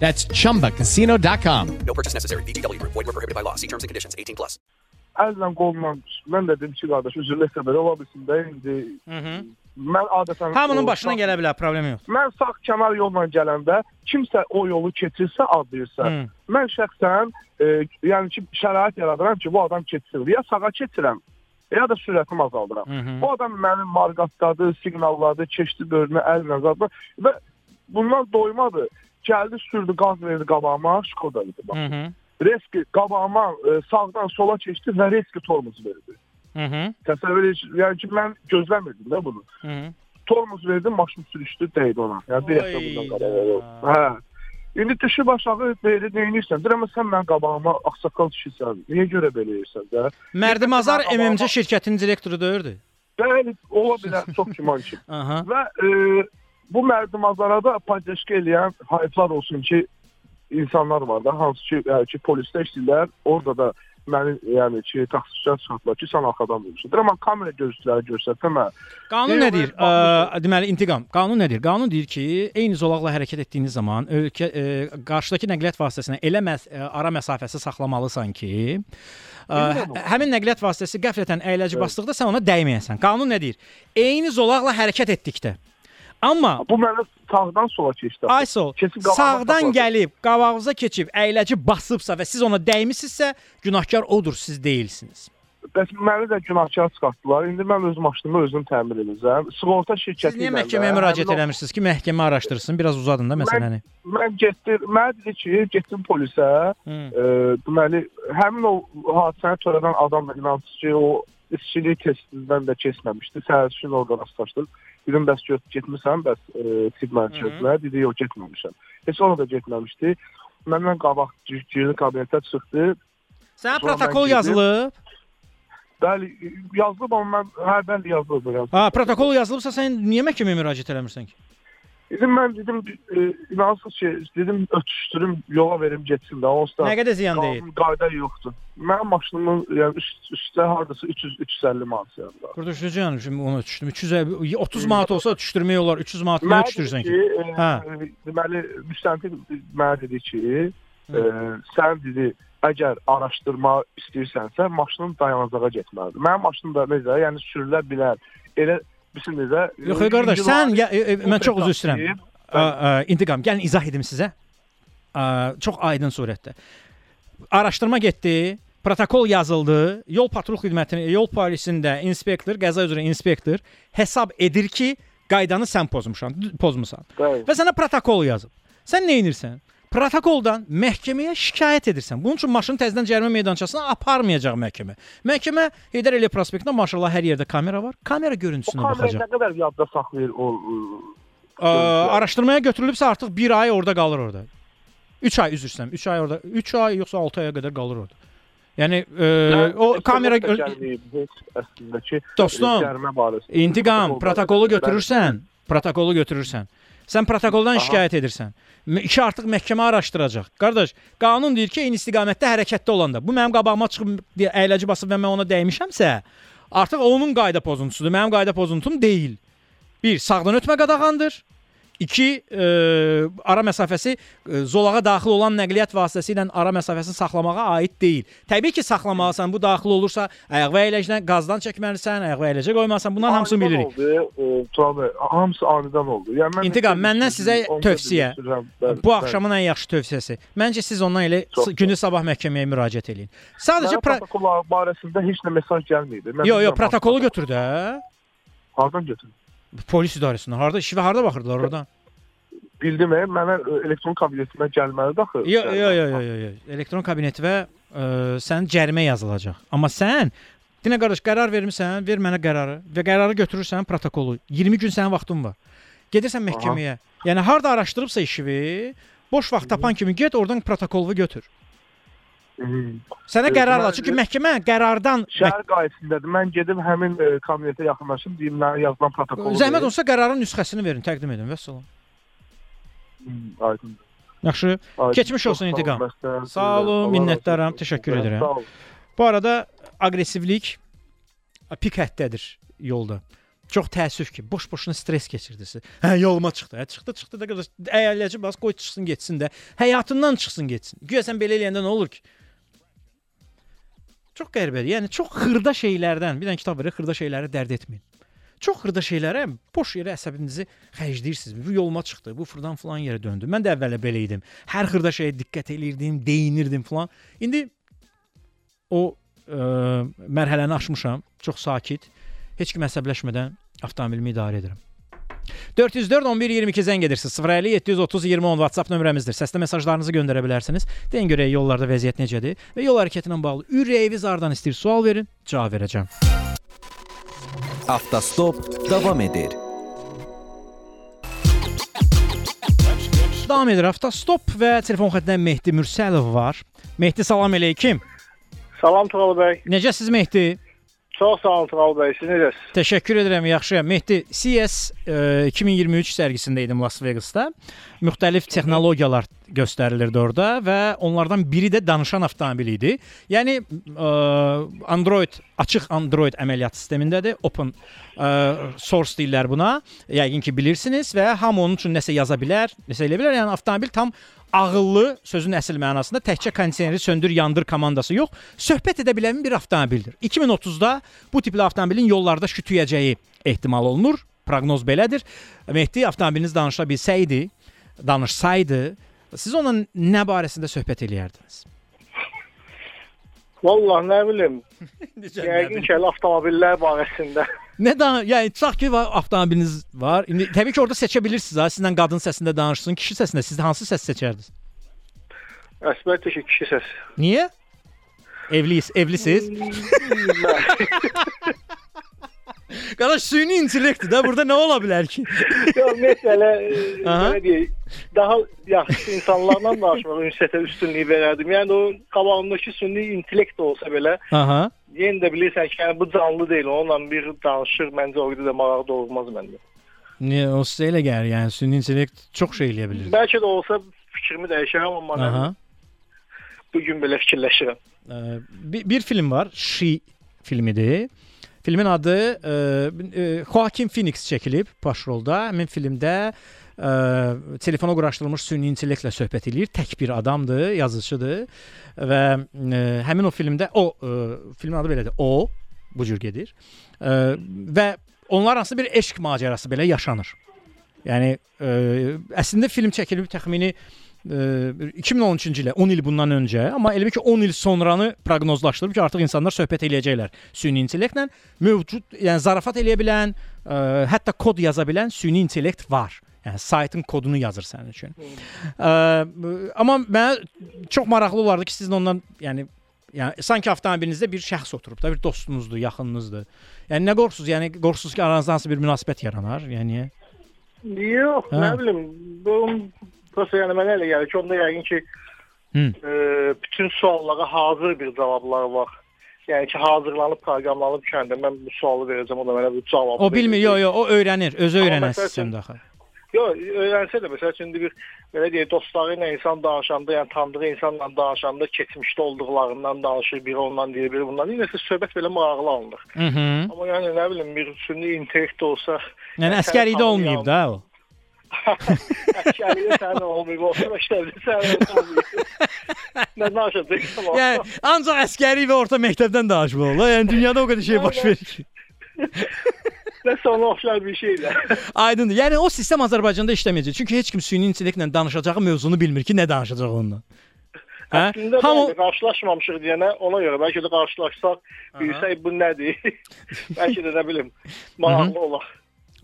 That's chumbacasino.com. No purchase necessary. Group. Void were prohibited by law. See terms and conditions. 18 plus. Əllə qolla mən də dedim ki, qardaş, üzrləsə belə ola bilsin də indi. Mən adətən Hamının o başına gələ bilər, problem yox. Mən sağ kənar yolla gələndə kimsə o yolu keçirsə, adlayırsa, Hı. mən şəxsən e, yəni ki, şərait yaradıram ki, bu adam keçsin. Ya sağa keçirəm, ya da sürətimi azaldıram. Hı -hı. Bu adam mənim marqatdadı, siqnalladı, keçdi bölünə əlinə qazdı və bundan doymadı. Gəldi, sürdü, qaz verdi qabağıma, Şkoda idi. bax. Reski qabağıma e, sağdan sola keçdi və reski tormoz verdi. Hı -hı. Təsəvvür et, yəni ki, mən gözləmirdim də bunu. Hı -hı. Tormoz verdim, maşın sürüşdü, dəydi ona. Yəni bir həftə bundan qabaq. Hə. İndi düşüb aşağı deyir, neynirsən? Deyirəm, sən mənim qabağıma ağsaqqal düşürsən. Niyə görə belə edirsən də? Mərdimazar Qabağıma- MMC şirkətinin direktoru deyirdi. Bəli, ola bilər, çox güman ki. Və e, bu mərdimazlara da poddeşka eləyən hayflar olsun ki, insanlar var da, hansı ki, yəni ki, polisdə işləyirlər, orada da məni, yəni ki, taksicilər çıxartdılar ki, sən arxadan. Deyirəm, mən kamera görüntüləri göstərsəm, hə. Qanun nə deyir? Ə, deməli intiqam. Qanun nə deyir? Qanun deyir ki, eyni zolaqla hərəkət etdiyiniz zaman ölkə ə, qarşıdakı nəqliyyat vasitəsinə elə məs ə, ara məsafəsi saxlamalısan ki, ə, hə- həmin nəqliyyat vasitəsi qəflətən əyləci basdıqda sən ona dəyməyəsən. Qanun nə deyir? Eyni zolaqla hərəkət etdikdə. Amma bu mənə sağdan sola keçdi. Keçib qabağıma sağdan gəlib qabağınıza keçib əyləci basıbsa və siz ona dəymisinizsə, günahkar odur, siz deyilsiniz. Bəs məni də günahkar çıxartdılar. İndi mən öz maşınımı özüm təmir edəcəm. Sığorta şirkəti Siz niyə məhkəməyə müraciət eləmirsiniz ki, məhkəmə araşdırsın, biraz uzadın da məsələni. Mən getdim, mənə dedi ki, getdim polisə. Deməli, həmin o hadisəni törədən adam da inandı ki, o işçilik testindən də keçməmişdi. Səhərçin orada rastlaşdıq. Dedim, bəs get, getmisən, bəs e, tibb mərkəzinə? Dedi, yox, getməmişəm. Heç ona da getməmişdi. Məndən qabaq girdi kabinetə çıxdı. Sonra protokol yazılıb? Bəli, yazılıb amma mən hə, bəli yazılıb. yazılıb. Ha, protokol yazılıbsa sən niyə məhkəməyə müraciət eləmirsən ki? Dedim mən dedim e, inansız şey dedim ötüşdürüm yola verim getsin də. Onsuz da Nə qədər ziyan deyil? Qayda yoxdur. Mənim maşınımın yəni üst, üstdə hardasa 300 350 manat yanında. Qurtuluşucu yəni şimdi onu ötüşdüm. 300 30 manat olsa ötüşdürmək olar. 300 manat niyə ötüşdürsən ki? Hə. Hə. Deməli müstəntiq mənə dedi ki, e, sən dedi əgər araşdırma istəyirsənsə maşının dayanacağa getməlidir. Mənim maşınım da necə, yəni sürülə bilər. Elə bilsin necə? Yox, yox, qardaş, sən e, e, mən çox üzr istəyirəm. İntiqam, gəlin izah edim sizə. Ə, çox aydın surətdə. Araşdırma getdi, protokol yazıldı. Yol patrul xidmətinin, yol polisində inspektor, qəza üzrə inspektor hesab edir ki, qaydanı sən pozmusan, pozmusan. Bəli. Və sənə protokol yazıb. Sən nə edirsən? Protokoldan məhkəməyə şikayət edirsən. Bunun üçün maşını təzədən cərimə meydançasına aparmayacaq məhkəmə. Məhkəmə Heydər Əliyev prospektində maşallah hər yerdə kamera var. Kamera O görüntüsünə kamera baxacaq. nə qədər yadda saxlayır o Ə, araşdırmaya götürülübsə artıq 1 ay orada qalır orada. 3 ay istəyirəm. 3 ay orada, 3 ay yoxsa 6 aya qədər qalır orada. Yəni e, o kamera gəlməyib heç əslində ki, Dostum, cərimə barəsində. İntiqam, protokolu götürürsən, protokolu götürürsən. Sən protokoldan Aha. şikayət edirsən. İşi artıq məhkəmə araşdıracaq. Qardaş, qanun deyir ki, eyni istiqamətdə hərəkətdə olanda bu mənim qabağıma çıxıb əyləci basıb və mən ona dəymişəmsə, artıq onun qayda pozuntusudur. Mənim qayda pozuntum deyil. 1. Sağdan ötmə qadağandır. 2. E, ara məsafəsi e, zolağa daxil olan nəqliyyat vasitəsi ilə ara məsafəsini saxlamağa aid deyil. Təbii ki, saxlamalısan. Bu daxil olursa, ayaq və əyləcinə qazdan çəkməlisən, ayaq və əyləcə qoymalısan. Bunların hamısını Anidən bilirik. Oldu, e, hamısı anidən oldu. Yəni mən İntiqam, məndən sizə tövsiyə. bəli, Bu bəli. axşamın ən yaxşı tövsiyəsi. Məncə siz ondan elə günü sabah məhkəməyə müraciət eləyin. Sadəcə Mənə pra protokol barəsində heç nə mesaj gəlməyib. Mən Yo, yo, bilmirəm, protokolu götür də. Hardan götürdün? Polis idarəsindən. Harda işə harda baxırdılar oradan? Bildim, e, mənə e, elektron kabinetimə gəlməlidir axı. Yo, yo, yo, yo, yo, yo. Elektron kabinetivə ə, sənin cərimə yazılacaq. Amma sən Dinə qardaş qərar vermisən, ver mənə qərarı və qərarı götürürsən protokolu. 20 gün sənin vaxtın var. Gedirsən məhkəməyə. Yəni harda araşdırıbsa işini, boş vaxt tapan kimi get, oradan protokolu götür. Sənə qərar mən- var. Çünki məhkəmə qərardan Şəhər qayəsindədir. Mən gedib həmin e, kabinetə yaxınlaşım, deyim mənə yazılan protokolu. Zəhmət olsa qərarın nüsxəsini verin, təqdim edin. Vəssalam. Hmm, Aydın. Yaxşı. Aydın. Keçmiş olsun intiqam. Sağ olun, minnətdaram. Təşəkkür edirəm. Bu arada aqressivlik pik həddədir yolda. Çox təəssüf ki, boş-boşuna stres keçirdiniz. Hə, yoluma çıxdı. Hə, çıxdı, çıxdı da qardaş, əyləci bas, qoy çıxsın, getsin də. Həyatından çıxsın, getsin. Güya sən belə eləyəndə nə olur ki? Çox qəribədir. Yəni çox xırda şeylərdən, bir dənə kitab verir, xırda şeyləri dərd etməyin. Çox xırda şeylərə boş yerə əsəbinizi xərcləyirsiniz. Bu yoluma çıxdı, bu fırdan falan yerə döndü. Mən də əvvəllə belə idim. Hər xırda şeyə diqqət elirdim, deyinirdim falan. İndi o ə, mərhələni aşmışam. Çox sakit. Heç kim əsəbləşmədən avtomobilimi idarə edirəm. 404 11 22 zəng edirsiniz. 050 730 20 10 WhatsApp nömrəmizdir. Səslə mesajlarınızı göndərə bilərsiniz. Deyin görək yollarda vəziyyət necədir və yol hərəkəti ilə bağlı ürəyiniz hardan istəyir sual verin, cavab verəcəm. Avtostop davam edir. Davam edir avtostop və telefon xəttində Mehdi Mürsəlov var. Mehdi salam əleykum. Salam Tural bəy. Necəsiz Mehdi? Çox sağ olun Tural bəy. Siz necəsiz? Təşəkkür edirəm, yaxşıyam. Mehdi, CS e, 2023 sərgisində idim Las Vegasda. Müxtəlif texnologiyalar göstərilirdi orada və onlardan biri də danışan avtomobil idi. Yəni e, Android açıq Android əməliyyat sistemindədir. Open e, source deyirlər buna. Yəqin ki bilirsiniz və hamı onun üçün nəsə yaza bilər, nəsə elə bilər. Yəni avtomobil tam ağıllı sözün əsl mənasında təkcə kondisioneri söndür, yandır komandası yox, söhbət edə bilən bir avtomobildir. 2030-da bu tipli avtomobilin yollarda şütüyəcəyi ehtimal olunur. Proqnoz belədir. Mehdi avtomobiliniz danışa bilsəydi, danışsaydı, siz onunla nə barəsində söhbət eləyərdiniz? Vallahi nə bilim. Yəqin ki, avtomobillər barəsində. Nə da, yəni tutaq ki, var, avtomobiliniz var. İndi təbii ki, orada seçə bilirsiniz. Ha, sizlə qadın səsində danışsın, kişi səsində siz hansı səs seçərdiniz? Əlbəttə ki, kişi səs. Niyə? Evliyiz, evlisiz? Qardaş süni intellektdir də. Burada nə ola bilər ki? Yox, məsələ e, belə deyək, daha yaxşı insanlarla danışmağa ünsiyyətə üstünlük verərdim. Yəni o qabağımdakı süni intellekt olsa belə, Aha. Yenə də bilirsən ki, yəni, bu canlı deyil. Onunla bir danışır, məncə orada da maraq doğurmaz məndə. Niyə o sizə elə gəlir? Yəni süni intellekt çox şey eləyə bilər. Bəlkə də olsa fikrimi dəyişərəm, amma Aha. bu gün belə fikirləşirəm. Ə, bir, bir film var, She filmidir. Filmin adı ə, ə, Joaquin Phoenix çəkilib başrolda. Həmin filmdə ə, telefona quraşdırılmış süni intellektlə söhbət eləyir. Tək bir adamdır, yazıçıdır və ə, həmin o filmdə o ə, filmin adı belədir. O bu cür gedir. Ə, və onlar arasında bir eşq macərası belə yaşanır. Yəni ə, əslində film çəkilib təxmini ə, 2013-cü ilə 10 il bundan öncə, amma elə bil ki 10 il sonranı proqnozlaşdırıb ki, artıq insanlar söhbət eləyəcəklər süni intellektlə. Mövcud, yəni zarafat eləyə bilən, ə, hətta kod yaza bilən süni intellekt var. Yəni saytın kodunu yazır sənin üçün. Ə, amma mənə çox maraqlı olardı ki, sizin ondan, yəni Yəni sanki avtomobilinizdə bir şəxs oturub da, bir dostunuzdur, yaxınınızdır. Yəni nə qorxursunuz? Yəni qorxursunuz ki, aranızda hansı bir münasibət yaranar? Yəni Yox, Hə. nə bilim, bu prosta yəni mənə elə gəlir ki, onda yəqin ki Hı. e, bütün suallara hazır bir cavablar var. Yəni ki, hazırlanıb proqramlanıb kəndə mən bu sualı verəcəm, o da mənə bu cavabı. O bilmir, yo yo, o öyrənir, özü üçün- sistemdə axı. Yox, öyrənsə də məsəl üçün bir belə deyək, dostları ilə insan danışanda, yəni tanıdığı insanla danışanda keçmişdə olduqlarından danışır, biri ondan deyir, biri bundan. Nəsə söhbət belə maraqlı alınır. Mhm. Amma yəni nə bilim bir süni intellekt olsa, Yəni əskəridə olmayıb da o. Əskəriyə sən olmayıb, olsa məktəbdə sən olmayıb. Nə danışacaqsan? Yəni ancaq əskəri və orta məktəbdən danışmaq olar. Yəni dünyada o qədər şey baş verir ki. Nəsə ona oxşar bir şeydir. Aydındır. Yəni o sistem Azərbaycanda işləməyəcək. Çünki heç kim süni intellektlə danışacağı mövzunu bilmir ki, nə danışacaq onunla. Hə? Əslində Hamı bəli, qarşılaşmamışıq deyənə ona görə bəlkə də qarşılaşsaq, bilsək bu nədir? bəlkə də nə bilim, maraqlı olar.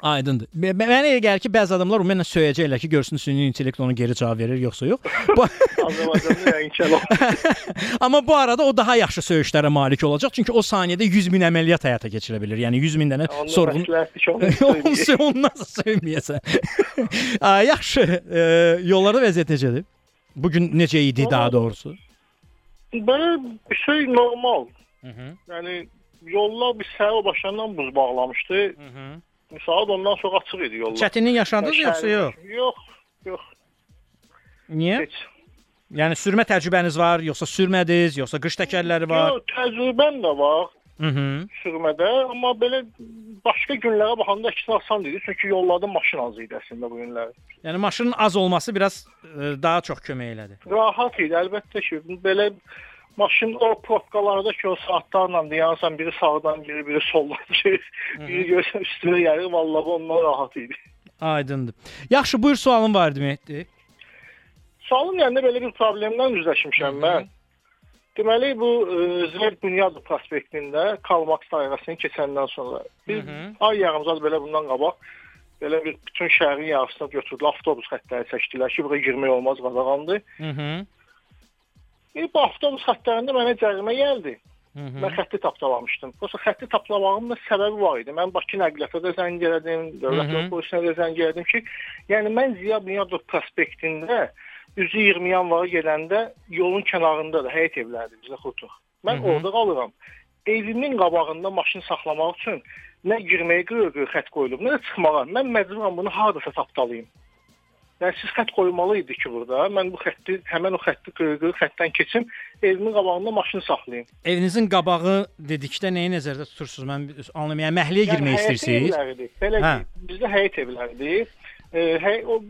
Aydındır. Mə- Mənə elə gəlir ki, bəzi adamlar ümumiyyətlə söyləyəcəklər ki, görsün süni intellekt ona geri cavab verir yoxsa yox. Bu Azərbaycanda inşallah. Amma bu arada o daha yaxşı söyüşlərə malik olacaq. Çünki o saniyədə 100 min əməliyyat həyata keçirə bilir. Yəni 100 min dənə sorğun onu Onu onu nasıl söyməyəsən? Aa, yaxşı. E, yollarda vəziyyət necədir? Bu gün necə idi daha doğrusu? Belə bir şey normal. Yəni yollar bir səhər başlandan buz bağlamışdı. Saat ondan sonra açıq idi yollar. Çətinlik yaşadınız yoxsa yox? Yox, yox. Niyə? Heç. Yəni sürmə təcrübəniz var, yoxsa sürmədiniz, yoxsa qış təkərləri var? Yox, təcrübəm də var Mhm. sürmədə, amma belə başqa günlərə baxanda əksinə asan idi. Çünki yollarda maşın az idi əslində bu günlər. Yəni maşının az olması biraz e, daha çox kömək elədi. Rahat idi, əlbəttə ki. Belə maşın o probkalarda ki, o saatlarla dayansan, biri sağdan, biri biri soldan gedir. Biri görsən üstünə gəlir, vallahi ondan rahat idi. Aydındır. Yaxşı, buyur sualın var idi Mehdi. Sualın yanında belə bir problemdən üzləşmişəm mən. Deməli bu e, Zəyd Bünyadov prospektində Kalmax dairəsini keçəndən sonra biz ay yarımzad belə bundan qabaq belə bir bütün şəhərin yarısını götürdülər, avtobus xəttləri çəkdilər ki, bura girmək olmaz, qadağandır. Mhm. E, bu avtobus xəttlərində mənə cərimə gəldi. Mən xətti tapdalamışdım. Prosta xətti tapdamağımın da səbəbi var idi. Mən Bakı nəqliyyata da zəng elədim, dövlət yol polisinə də zəng elədim ki, yəni mən Ziya Bünyadov prospektində üzü 20 yanvara gedəndə yolun kənarında da həyət evləridir bizə xutuq. Mən Mhm. orada qalıram. Evimin qabağında maşın saxlamaq üçün nə girməyə qırıq xətt qoyulub, nə də çıxmağa. Mən məcburam bunu hardasa tapdalayım. Yəni siz xətt qoymalı idi ki, burada. Mən bu xətti, həmin o xətti qırıq xəttdən keçim, evimin qabağında maşın saxlayım. Evinizin qabağı dedikdə nəyi nəzərdə tutursunuz? Mən anlamayam. Yəni məhəlləyə girmək həyət istəyirsiniz? Belə Hə. bizdə həyət evləridir. E, hey, o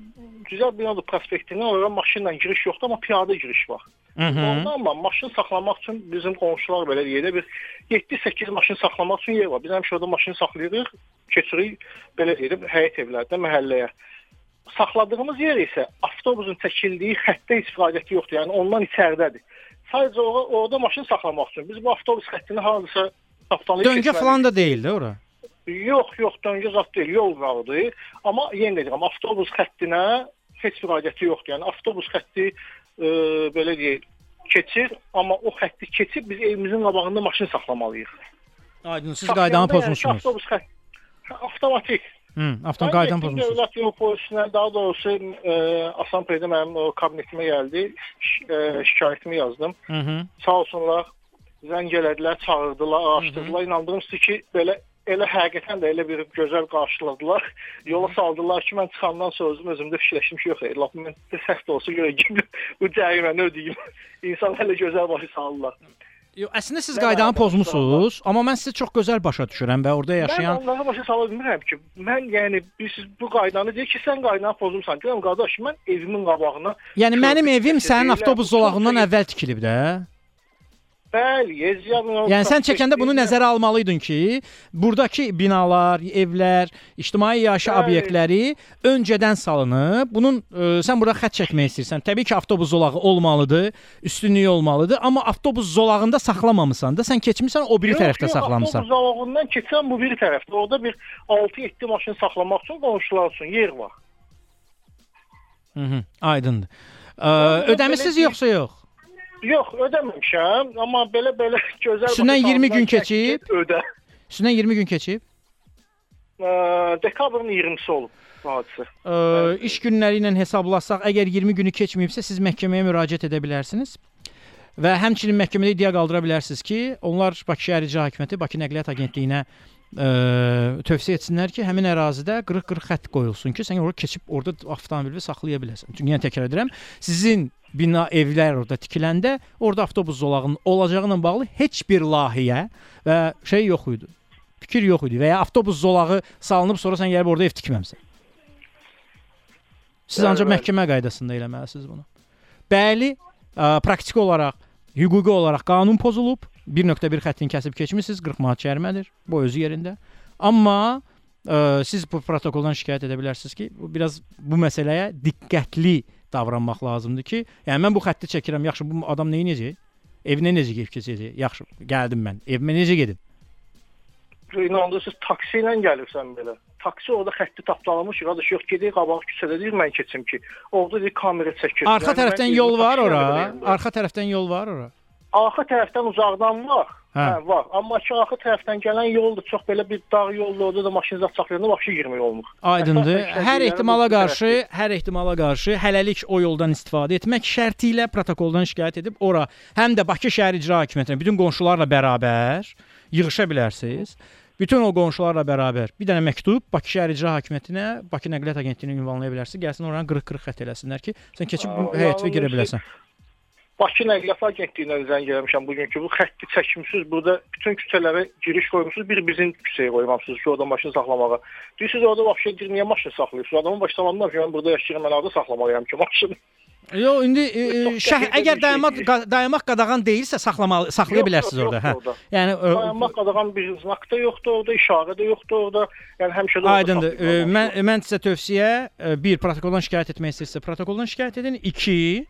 güzel binadır prospektindən ora maşınla giriş yoxdur, amma piyada giriş var. Orada amma maşın saxlamaq üçün bizim qonşular belə deyək də bir 7-8 maşın saxlamaq üçün yer var. Biz həmişə orada maşını saxlayırıq, keçirik belə də həyət evlərdə məhəlləyə. Saxladığımız yer isə avtobusun çəkildiyi xəttdə heç fəaliyyəti yoxdur. Yəni ondan içəridədir. Sadəcə orada, orada maşın saxlamaq üçün biz bu avtobus xəttini hardasa tapdalayıb Döngə falan da deyil də ora. Yox, yox, döngə zat deyil, yol qalıdır. Amma yenə deyirəm, avtobus xəttinə heç bir aidiyyəti yoxdur. Yəni avtobus xətti e, belə deyək, keçir, amma o xətti keçib biz evimizin qabağında maşın saxlamalıyıq. Aydın, siz qaydanı yəni pozmusunuz. Avtobus xətt avtomatik. Hı, qaydanı getdim pozmusunuz. Dövlət yol polisinə, daha doğrusu e, Asan Peydə mənim o kabinetimə gəldi, şi- e, şikayətimi yazdım. Hı hı. Sağ olsunlar, zəng elədilər, çağırdılar, araşdırdılar. İnandığım ki, ki, belə elə həqiqətən də elə bir gözəl qarşıladılar. Yola saldılar ki, mən çıxandan sonra özüm özümdə fikirləşdim ki, yox, e, lap mən səhv də olsa görə bu cəriməni ödəyim. İnsan hələ gözəl başa salırlar. Yox, əslində siz Mən qaydanı pozmusunuz, amma mən sizi çox gözəl başa düşürəm və orada Mən yaşayan onlara başa sala bilmirəm ki, mən yəni siz bu qaydanı deyir ki, sən qaydanı pozmusan. Deyirəm qardaş, mən evimin qabağına Yəni mənim evim sənin avtobus bu zolağından əvvəl tikilib də. Bəli, Yeziyanın Yəni sən çəkəndə bunu nəzərə almalıydın ki, burdakı binalar, evlər, ictimai yaşayış obyektləri öncədən salınıb. Bunun ə, sən bura xətt çəkmək istəyirsən. Təbii ki, avtobus zolağı olmalıdır, üstünlüyü olmalıdır, amma avtobus zolağında saxlamamısan da, sən keçmisən o biri tərəfdə saxlamısan. Avtobus zalağından keçən bu biri tərəfdə. Orada bir 6-7 maşın saxlamaq üçün qonşular üçün yer var. Mhm, aydındır. Ə, ödəmisiniz belə yoxsa yox? Yox, ödəməmişəm, amma belə-belə gözəl Üstündən başa 20 gün keçib? Ödə. Üstündən 20 gün keçib? Ə, dekabrın 20-si olub. hadisə. Ə, iş günləri ilə hesablasaq, əgər 20 günü keçməyibsə, siz məhkəməyə müraciət edə bilərsiniz. Və həmçinin məhkəmədə iddia qaldıra bilərsiniz ki, onlar Bakı Şəhər İcra Hakimiyyəti, Bakı Nəqliyyat Agentliyinə ə, tövsiyə etsinlər ki, həmin ərazidə qırıq-qırıq xətt qoyulsun ki, sən ora keçib orada avtomobili saxlaya biləsən. Çünki yenə təkrar edirəm, sizin bina evlər orada tikiləndə orada avtobus zolağının olacağı ilə bağlı heç bir layihə və şey yox idi. Fikir yox idi və ya avtobus zolağı salınıb sonra sən gəlib orada ev tikməmisən. Siz Bəli, ancaq bəli. məhkəmə qaydasında eləməlisiniz bunu. Bəli, ə, praktiki olaraq, hüquqi olaraq qanun pozulub, 1.1 xəttin kəsib keçmisiniz, 40 manat cərimədir. Bu özü yerində. Amma ə, siz bu protokoldan şikayət edə bilərsiniz ki, bu biraz bu məsələyə diqqətli davranmaq lazımdır ki, yəni mən bu xətti çəkirəm, yaxşı bu adam nə edəcək? Evinə necə gedib keçəcək? Yaxşı, gəldim mən. Evimə necə gedim? İnandırırsınız taksi ilə gəlirsən belə. Taksi orada xətti tapdalamış, qardaş yox gedək qabaq küçədə deyir mən keçim ki. Orada deyir kamera çəkir. Arxa Yəni, tərəfdən yol var ora. Arxa tərəfdən yol var ora. Arxa tərəfdən uzaqdan var. Hə. Hə, var. Amma ki arxa tərəfdən gələn yoldur. Çox belə bir dağ yoldur. Orada da maşın zət saxlayanda vəhşi girmək olmur. Aydındır. Hər ehtimala qarşı, hər ehtimala qarşı hələlik o yoldan istifadə etmək şərti ilə protokoldan şikayət edib ora həm də Bakı şəhər icra hakimiyyətinə bütün qonşularla bərabər yığışa bilərsiniz. Bütün o qonşularla bərabər bir dənə məktub Bakı şəhər icra hakimiyyətinə, Bakı nəqliyyat agentliyinə ünvanlaya bilərsiniz. Gəlsin oranı qırıq-qırıq xətt eləsinlər ki, sən keçib həyətə girə biləsən. Bakı Nəqliyyat Agentliyindən zəng eləmişəm bugünkü bu xətti çəkmisiniz. Burada bütün küçələrə giriş qoymusunuz. Bir bizim küçəyə qoymamışsınız ki, orada maşın saxlamağa. Deyirsiniz orada vəbşə niyə maşın saxlayırsınız? Adamın baş tamamından ki, mən burada yaşayıram, mən orada saxlamalıyam ki, maşını. Yox, indi e, e, şəh əgər şeydir. qa- dayanmaq qadağan deyilsə saxlamalı saxlaya Yox, bilərsiniz yox, orada, yoxdur hə. orada. Yəni e, Dayanmaq qadağan bir znak da yoxdur orada, işarə də yoqdur orada. Yəni həmişə də Aydındır. E, mən mən sizə tövsiyə e, bir protokoldan şikayət etmək istəyirsə, protokoldan şikayət edin. 2 e, q-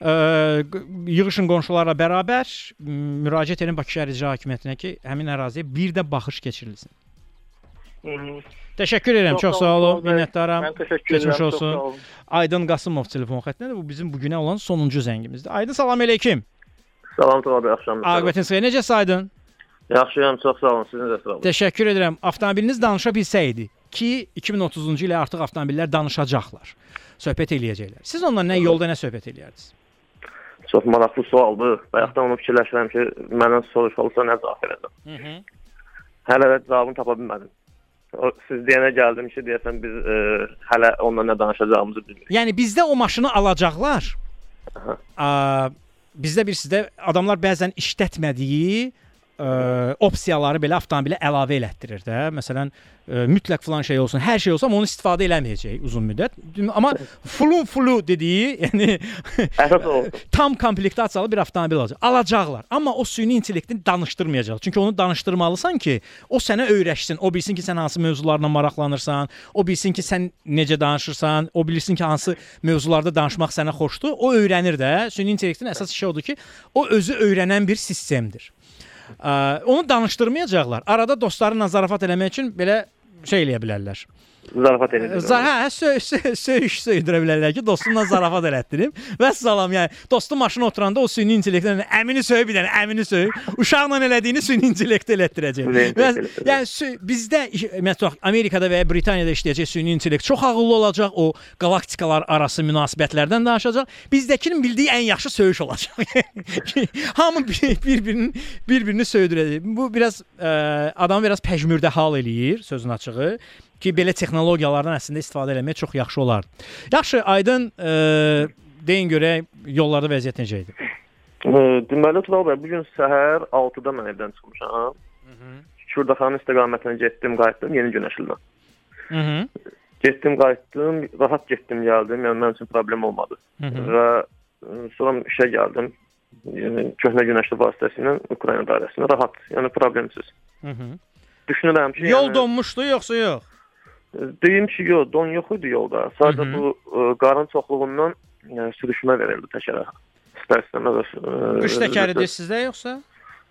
yığışın qonşularla bərabər müraciət edin Bakı şəhər icra hakimiyyətinə ki, həmin əraziyə bir də baxış keçirilsin. Hı-hı. Təşəkkür edirəm. Çox, sağ olun. Minnətdaram. Keçmiş çox olsun. Aydın Qasımov telefon xəttindədir. Bu bizim bu günə olan sonuncu zəngimizdir. Aydın salam əleykum. Salam Tuğba, axşamınız. Aqibətin xeyir. Necəsən Aydın? Yaxşıyam, çox sağ olun. Sizin də sağ olun. Təşəkkür edirəm. Avtomobiliniz danışa bilsəydi ki, 2030-cu ilə artıq avtomobillər danışacaqlar. Söhbət eləyəcəklər. Siz onunla nə yolda nə söhbət eləyərdiniz? Çox maraqlı sualdır. Bayaqdan onu fikirləşirəm ki, məndən soruşulsa nə cavab verəcəm. Hələ də cavabını tapa bilmədim. O, siz deyənə gəldim ki, deyəsən biz e, hələ onunla nə danışacağımızı bilmirik. Yəni bizdə o maşını alacaqlar. Aha. A, bizdə bir sizdə adamlar bəzən işlətmədiyi ə, opsiyaları belə avtomobilə əlavə elətdirir də. Məsələn, ə, mütləq falan şey olsun, hər şey olsa amma onu istifadə eləməyəcək uzun müddət. Amma fulun fulu dediyi, yəni tam komplektasiyalı bir avtomobil alacaq. Alacaqlar. Amma o süni intellektini danışdırmayacaq. Çünki onu danışdırmalısan ki, o sənə öyrəşsin. O bilsin ki, sən hansı mövzularla maraqlanırsan, o bilsin ki, sən necə danışırsan, o bilsin ki, hansı mövzularda danışmaq sənə xoşdur. O öyrənir də. Süni intellektin əsas işi odur ki, o özü öyrənən bir sistemdir. Onu danışdırmayacaqlar. Arada dostlarına zarafat eləmək üçün belə şey eləyə bilərlər. Zarafat edir. Zar hə, söy, söy, söyüş söydürə bilərlər ki, dostumla zarafat elətdirim. Və salam, yəni dostum maşına oturanda o süni intellektlə əmini söy bir dənə, əmini söy. Uşaqla elədiyini süni intellekt elətdirəcək. Və yəni bizdə məsələn Amerikada və ya Britaniyada işləyəcək süni intellekt çox ağıllı olacaq. O qalaktikalar arası münasibətlərdən danışacaq. Bizdəkinin bildiyi ən yaxşı söyüş olacaq. Hamı bir- bir-birinin bir-birini söydürəcək. Bu biraz ə, adamı biraz pəjmürdə hal eləyir, sözün açığı ki, belə texnologiyalardan əslində istifadə etmək çox yaxşı olar. Yaxşı, Aydın, ə, deyin görək yollarda vəziyyət necə idi? E, deməli Tuğba, bu gün səhər 6-da mən evdən çıxmışam. Şurdaxanın istiqamətinə getdim, qayıtdım Yeni Günəşildən. Mhm. Getdim, qayıtdım, rahat getdim, gəldim. Yəni mənim üçün problem olmadı. Hı -hı. Və e, sonra işə gəldim. Yəni köhnə günəşli vasitəsilə Ukrayna dairəsinə rahat, yəni problemsiz. Mhm. Düşünürəm ki, Yol yəni, donmuşdu yoxsa yox? Deyim ki, yox, don yox idi yolda. Sadəcə bu e, qarın çoxluğundan yəni, sürüşmə verildi təkərə. İstər-istəməz. e, Qış təkəridir sizdə yoxsa?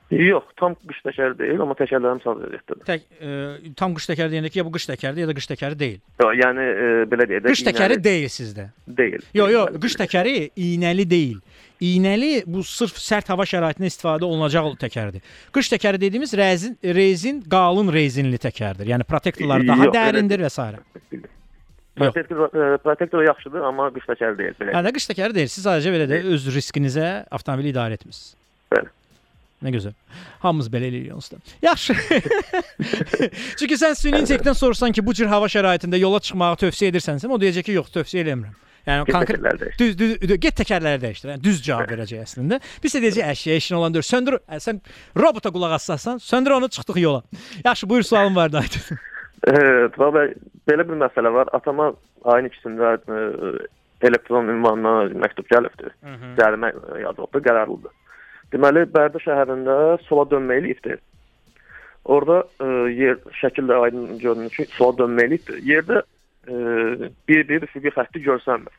Yox, tam qış təkəri deyil, amma təkərlərim sağ vəziyyətdədir. Tək ə, tam qış təkəri deyəndə ki, ya bu qış təkəridir ya da qış təkəri deyil. Yox, yəni e, belə deyək də. Qış təkəri iynəli- deyil sizdə. deyil. Yox, yox, qış təkəri iynəli deyil. İynəli bu sırf sərt hava şəraitində istifadə olunacaq təkərdir. Qış təkəri dediyimiz rezin rezin qalın rezinli təkərdir. Yəni protektorları daha Yox, elə dərindir və s. Protektor e, protektor yaxşıdır, amma qış təkəri deyil belə. Hə, də qış təkəri deyil. Siz sadəcə belə də öz riskinizə avtomobili idarə etmisiniz. Bəli. Nə gözəl. Hamımız belə eləyirik onsuz da. Yaxşı. Çünki sən süni intellektdən soruşsan ki, bu cür hava şəraitində yola çıxmağı tövsiyə edirsənsə, o deyəcək ki, yox, tövsiyə eləmirəm. Yəni konkret düz, düz, düz get təkərləri dəyişdir. Yəni düz cavab verəcək əslində. Biz deyəcək əşya işin olan deyir. Söndür. ə, Sən robota qulaq assasan, söndür onu çıxdıq yola. Yaxşı, buyur sualım vardı Aydın. Evet, bəli, belə bir məsələ var. Atama ayın 2-sində e, elektron ünvanına məktub gəlibdi. Cərimə yazılıbdı, qərarlıdır. Deməli, Bərdə şəhərində sola dönməli liftdir. Orada e, yer şəkildə aydın görünür ki, sola dönməli liftdir. Yerdə e, bir-bir üfüqi xətti görsənmir.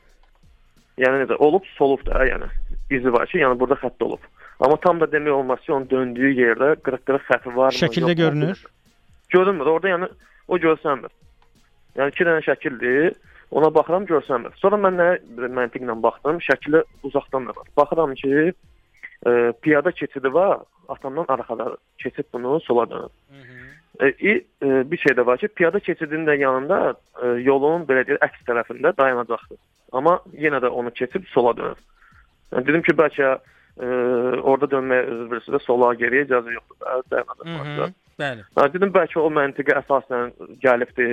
Yəni necə olub, solub da, yəni izi var ki, yəni burada xətt olub. Amma tam da demək olmaz ki, onun döndüyü yerdə qırıq-qırıq xətti varmı? Şəkildə yoxmu? görünür. Görünmür. Orada yəni o görsənmir. Yəni iki dənə şəkildir. Ona baxıram görsənmir. Sonra mən nə məntiqlə baxdım, şəkli uzaqdan da var. Baxıram ki, e, piyada keçidi var, atamdan arxada keçid bunu sola dönür. E, e, bir şey də var ki, piyada keçidinin də yanında e, yolun belə deyək əks tərəfində dayanacaqdır. Amma yenə də onu keçib sola dönür. Yəni, dedim ki, bəlkə e, orada dönməyə özür verirsə də sola geriyə icazə yoxdur. da, Dayanacaq. Bəli. Dedim bəlkə o məntiqə əsasən gəlibdi,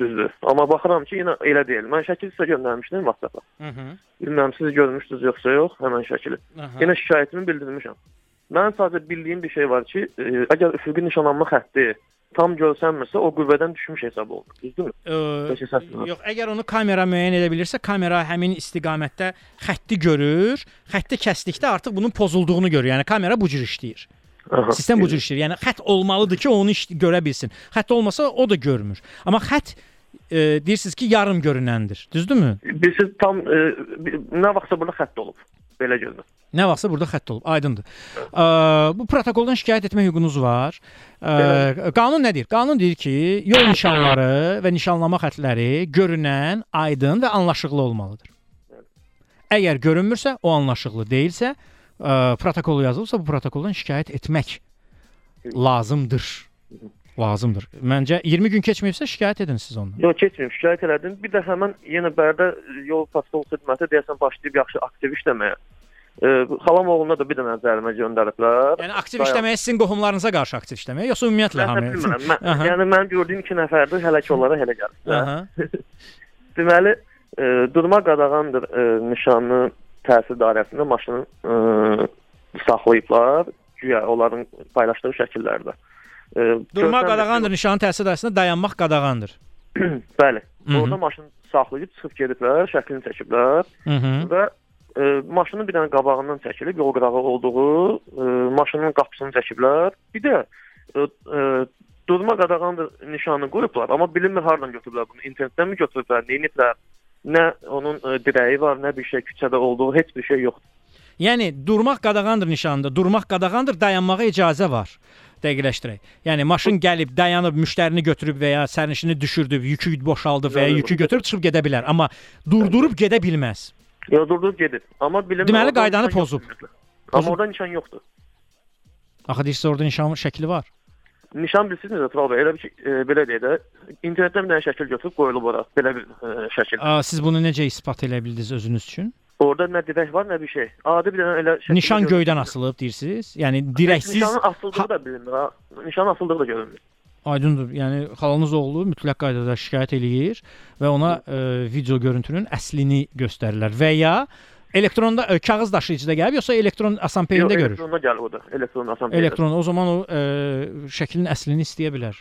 düzdür. Amma baxıram ki, yenə elə deyil. Mən şəkil sizə göndərmişdim WhatsApp-a. Mhm. Bilmirəm siz görmüşdünüz yoxsa yox, həmin şəkili. Yenə şikayətimi bildirmişəm. Mən sadəcə bildiyim bir şey var ki, e, əgər üfüqi nişanlanma xətti tam görsənmirsə, o qüvvədən düşmüş hesab olunur. Düzdürmü? Ə, Yox, əgər onu kamera müəyyən edə bilirsə, kamera həmin istiqamətdə xətti görür. Xətti kəsdikdə artıq bunun pozulduğunu görür. Yəni kamera bu cür işləyir. Aha. Sistem bu cür işləyir. Yəni xətt olmalıdır ki, onu görə bilsin. Xətt olmasa o da görmür. Amma xətt e, deyirsiniz ki, yarım görünəndir. Düzdürmü? Bilirsiz tam e, nə vaxtsa burada xətt olub. Belə görünür. Nə vaxtsa burada xətt olub, aydındır. Ə, bu protokoldan şikayət etmə hüququnuz var. Ə, qanun nə deyir? Qanun deyir ki, yol nişanları və nişanlama xəttləri görünən, aydın və anlaşıqlı olmalıdır. Əgər görünmürsə, o anlaşıqlı deyilsə, ə, protokol yazılıbsa, bu protokoldan şikayət etmək lazımdır. Lazımdır. Məncə 20 gün keçməyibsə şikayət edin siz ondan. Yox, keçməyim, şikayət elədim. Bir də həmin yenə Bərdə yol patrul xidməti deyəsən başlayıb yaxşı aktiv işləməyə. E, xalam oğluna da bir dənə cərimə göndəriblər. Yəni aktiv işləməyə sizin qohumlarınıza qarşı aktiv işləməyə, yoxsa ümumiyyətlə Mən hamı? də bilmirəm. Mən, yəni mən gördüyüm 2 nəfərdir, hələ ki onlara hələ gəlib. Deməli, e, durma qadağandır e, nişanlı təsir dairəsində maşını e, saxlayıblar. Güya onların paylaşdığı şəkillərdə. E, Durma görsənmir- qadağandır, nişanın təsir dairəsində dayanmaq qadağandır. Bəli. Mhm. Orada maşını saxlayıb çıxıb gediblər, şəklini çəkiblər Mhm. və e, maşının bir dənə qabağından çəkilib, yol qırağı olduğu e, maşının qapısını çəkiblər. Bir də e, e, durma qadağandır nişanı qoyublar, amma bilinmir hardan götürüblər bunu. İnternetdən mi götürüblər, nə ediblər? Nə onun e, dirəyi var, nə bir şey küçədə olduğu, heç bir şey yoxdur. Yəni durmaq qadağandır nişanında. Durmaq qadağandır, dayanmağa icazə var. Dəqiqləşdirək. Yəni maşın gəlib, dayanıb, müştərini götürüb və ya sərnişini düşürdüb, yükü boşaldıb və ya yükü götürüb çıxıb gedə bilər, amma durdurub gedə bilməz. Ya durdurub gedib, amma bilinmir. Deməli qaydanı pozub. yoxdur. Amma orada nişan yoxdur. Axı deyirsiz orada nişan şəkli var. Nişan bilirsiniz Tural bəy, elə bir e, belə deyə də internetdən bir dənə şəkil götürüb qoyulub ora. Belə bir e, şəkil. Aa, siz bunu necə isbat edə bildiniz özünüz üçün? Orada nə dirək var, nə bir şey. Adi bir dənə elə şəkil. Nişan göydən asılıb deyirsiniz. Yəni dirəksiz Nişanın asıldığı da bilinmir ha. Nişanın asıldığı da görünmür. Aydındır. Yəni xalanız oğlu mütləq qaydada şikayət eləyir və ona e, video görüntünün əslini göstərirlər və ya elektronda e, kağız daşıyıcıda gəlib yoxsa elektron asamperində görür. Elektronda gəlir o da. Elektron asan. Elektron o zaman o e, şəklin əslini istəyə bilər.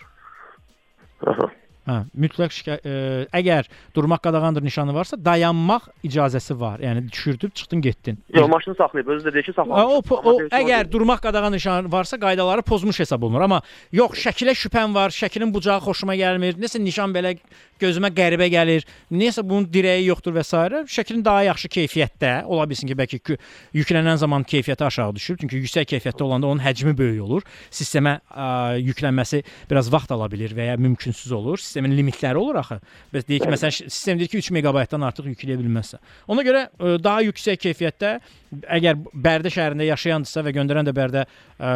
Aha. Hə, mütləq şikayət e, əgər durmaq qadağandır nişanı varsa dayanmaq icazəsi var. Yəni düşürdüb çıxdın, getdin. Yox, maşını saxlayıb, özü də deyir ki, Ha, saxlamış. o, po- o əgər durmaq qadağan nişanı varsa qaydaları pozmuş hesab olunur. Amma yox, şəkilə şübhəm var, şəklin bucağı xoşuma gəlmir. Nəsə nişan belə gözümə qəribə gəlir. Nəyəsə bunun dirəyi yoxdur və s. Şəklin daha yaxşı keyfiyyətdə ola bilsin ki, bəlkə yüklənən zaman keyfiyyəti aşağı düşür. Çünki yüksək keyfiyyətdə olanda onun həcmi böyük olur. Sistemə ə, yüklənməsi biraz vaxt ala bilər və ya mümkünsüz olur. Sistemin limitləri olur axı. Bəs deyək ki, məsələn sistem deyir ki, 3 meqabaytdan artıq yükləyə bilməzsən. Ona görə ə, daha yüksək keyfiyyətdə əgər Bərdə şəhərində yaşayandısa və göndərən də Bərdə ə,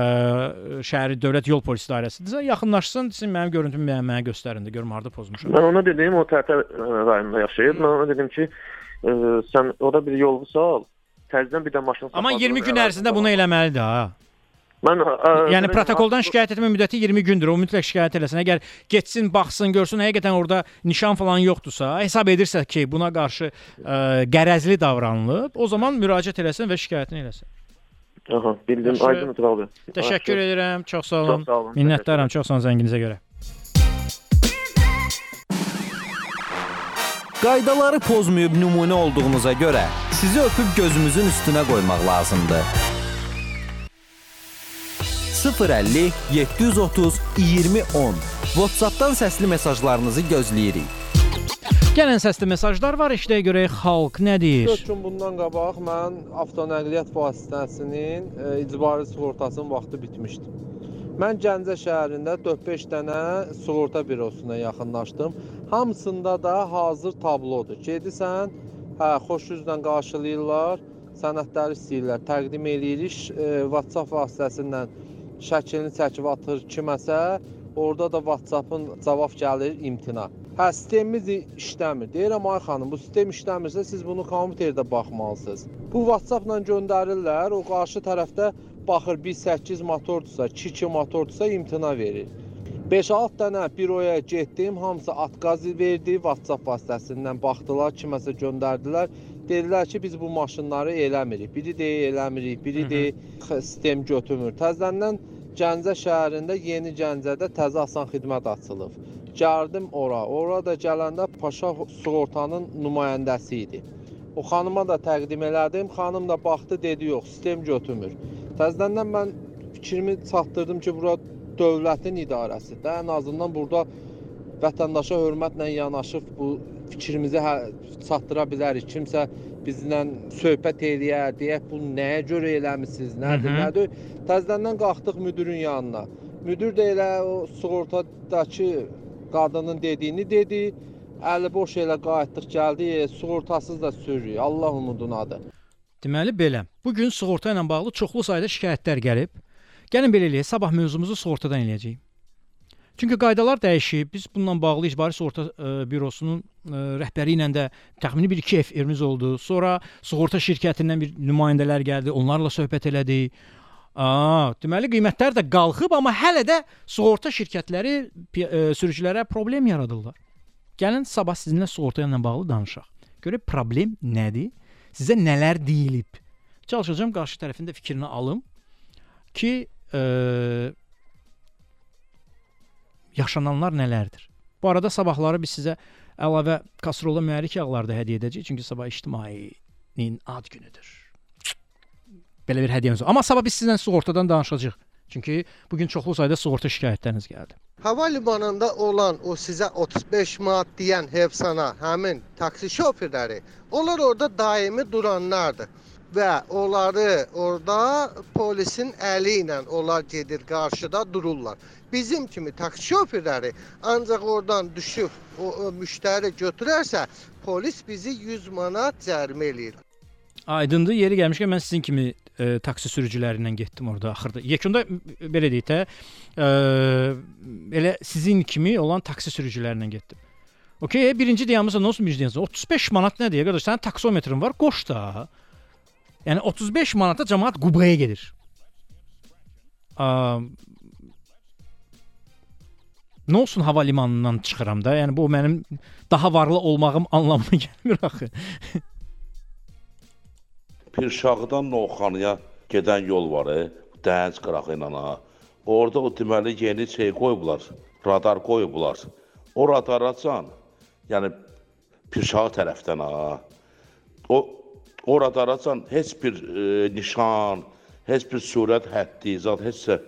şəhəri dövlət yol polisi dairəsidirsə, yaxınlaşsın, desin mənim görüntümü mənə, mənə göstərin də görüm harda pozmuşam. Mən ona dedim, o Tərtər ə, rayonunda yaşayır. Mən ona dedim ki, ə, sən orada bir yolu sal, təzədən bir də maşın Amma saxladın, 20 gün ərzində bunu eləməlidir ha. Mən ə, Yəni protokoldan şikayət etmə müddəti 20 gündür. O mütləq şikayət eləsin. Əgər getsin, baxsın, görsün həqiqətən orada nişan falan yoxdursa, hesab edirsə ki, buna qarşı ə, qərəzli davranılıb, o zaman müraciət eləsin və şikayətini eləsin. Aha, bildim. Aydın Tural bəy. Təşəkkür Yaxşı. edirəm. Çox sağ olun. Çox sağ olun, Minnətdaram. Çox sağ olun zənginizə görə. Qaydaları pozmayıb nümunə olduğunuza görə sizi öpüb gözümüzün üstünə qoymaq lazımdır. 050 730 2010 WhatsApp-dan səsli mesajlarınızı gözləyirik. Gələn səsli mesajlar var. Eşidək görək xalq nə deyir? 4 gün bundan qabaq mən avtonəqliyyat vasitəsinin e, icbari sığortasının vaxtı bitmişdi. Mən Gəncə şəhərində 4-5 dənə sığorta bürosuna yaxınlaşdım. Hamısında da hazır tablodur. Gedirsən, hə, xoş üzlə qarşılayırlar, sənədləri istəyirlər, təqdim eləyirik e, WhatsApp vasitəsindən şəklini çəkib atır kiməsə, orada da WhatsApp-ın cavab gəlir imtina. Hə, sistemimiz işləmir. Deyirəm ay xanım, bu sistem işləmirsə siz bunu kompüterdə baxmalısınız. Bu WhatsApp-la göndərirlər, o qarşı tərəfdə baxır 1.8 motordursa, 2.2 motordursa imtina verir. 5-6 dənə büroya getdim, hamısı atqaz verdi, WhatsApp vasitəsindən baxdılar, kiməsə göndərdilər. Dedilər ki, biz bu maşınları eləmirik. Biri deyir eləmirik, biri deyir sistem götürmür. Təzədən Gəncə şəhərində Yeni Gəncədə təzə asan xidmət açılıb. Gəldim ora. Ora da gələndə Paşa sığortanın nümayəndəsi idi. O xanıma da təqdim elədim. Xanım da baxdı, dedi yox, sistem götürmür. Təzədən mən fikrimi çatdırdım ki, bura dövlətin idarəsidir. Ən azından burada vətəndaşa hörmətlə yanaşıb bu fikrimizi hə- çatdıra bilərik. Kimsə bizlə söhbət eləyər, deyək bu nəyə görə eləmisiniz, nədir, Mhm. nədir? Təzədən qalxdıq müdirin yanına. Müdir də elə o sığortadakı qadının dediyini dedi. Əli boş elə qayıtdıq, gəldi, e, sığortasız da sürürük. Allah umudunadır. Deməli belə. Bu gün sığorta ilə bağlı çoxlu sayda şikayətlər gəlib. Gəlin belə eləyək, sabah mövzumuzu sığortadan eləyəcəyik. Çünki qaydalar dəyişib. Biz bununla bağlı icbari sığorta ə, bürosunun ə, rəhbəri ilə də təxmini 1-2 efirimiz oldu. Sonra sığorta şirkətindən bir nümayəndələr gəldi, onlarla söhbət elədik. Aa, deməli qiymətlər də qalxıb, amma hələ də sığorta şirkətləri ə, sürücülərə problem yaradırlar. Gəlin sabah sizinlə sığorta ilə bağlı danışaq. Görək problem nədir? Sizə nələr deyilib? Çalışacağam qarşı tərəfin də fikrini alım ki, ə, yaşananlar nələrdir? Bu arada sabahları biz sizə əlavə kasrola mühərrik yağları da hədiyyə edəcəyik, çünki sabah ictimaiinin ad günüdür. Belə bir hədiyyəmiz var. Amma sabah biz sizlə sığortadan danışacağıq. Çünki bu gün çoxlu sayda sığorta şikayətləriniz gəldi. Hava limanında olan o sizə 35 manat deyən hevsana, həmin taksi şoferləri, onlar orada daimi duranlardır və onları orada polisin əli ilə onlar gedir qarşıda dururlar. Bizim kimi taksi şoferləri ancaq oradan düşüb o, o müştəri götürərsə, polis bizi 100 manat cərimə eləyir. Aydındır. Yeri gəlmişkən mən sizin kimi e, taksi sürücülərindən getdim orada axırda. Yekunda belə deyək də, e, elə sizin kimi olan taksi sürücülərindən getdim. Okay, birinci diyamızda nə olsun birinci diyamızda? 35 manat nədir? Qardaş, sənin taksometrin var, qoş da. Yəni 35 manata cəmaət Qubaya gedir. A, Nə olsun hava limanından çıxıram da. Yəni bu mənim daha varlı olmağım anlamına gəlmir axı. Pirşağıdan Novxanıya gedən yol var, e, dəhəz qırağı ilə ha. Orada o deməli yeni şey qoyublar, radar qoyublar. O radaracan, yəni Pirşağı tərəfdən ha. O o radaracan heç bir e, nişan, heç bir sürət həddi, zat heç e,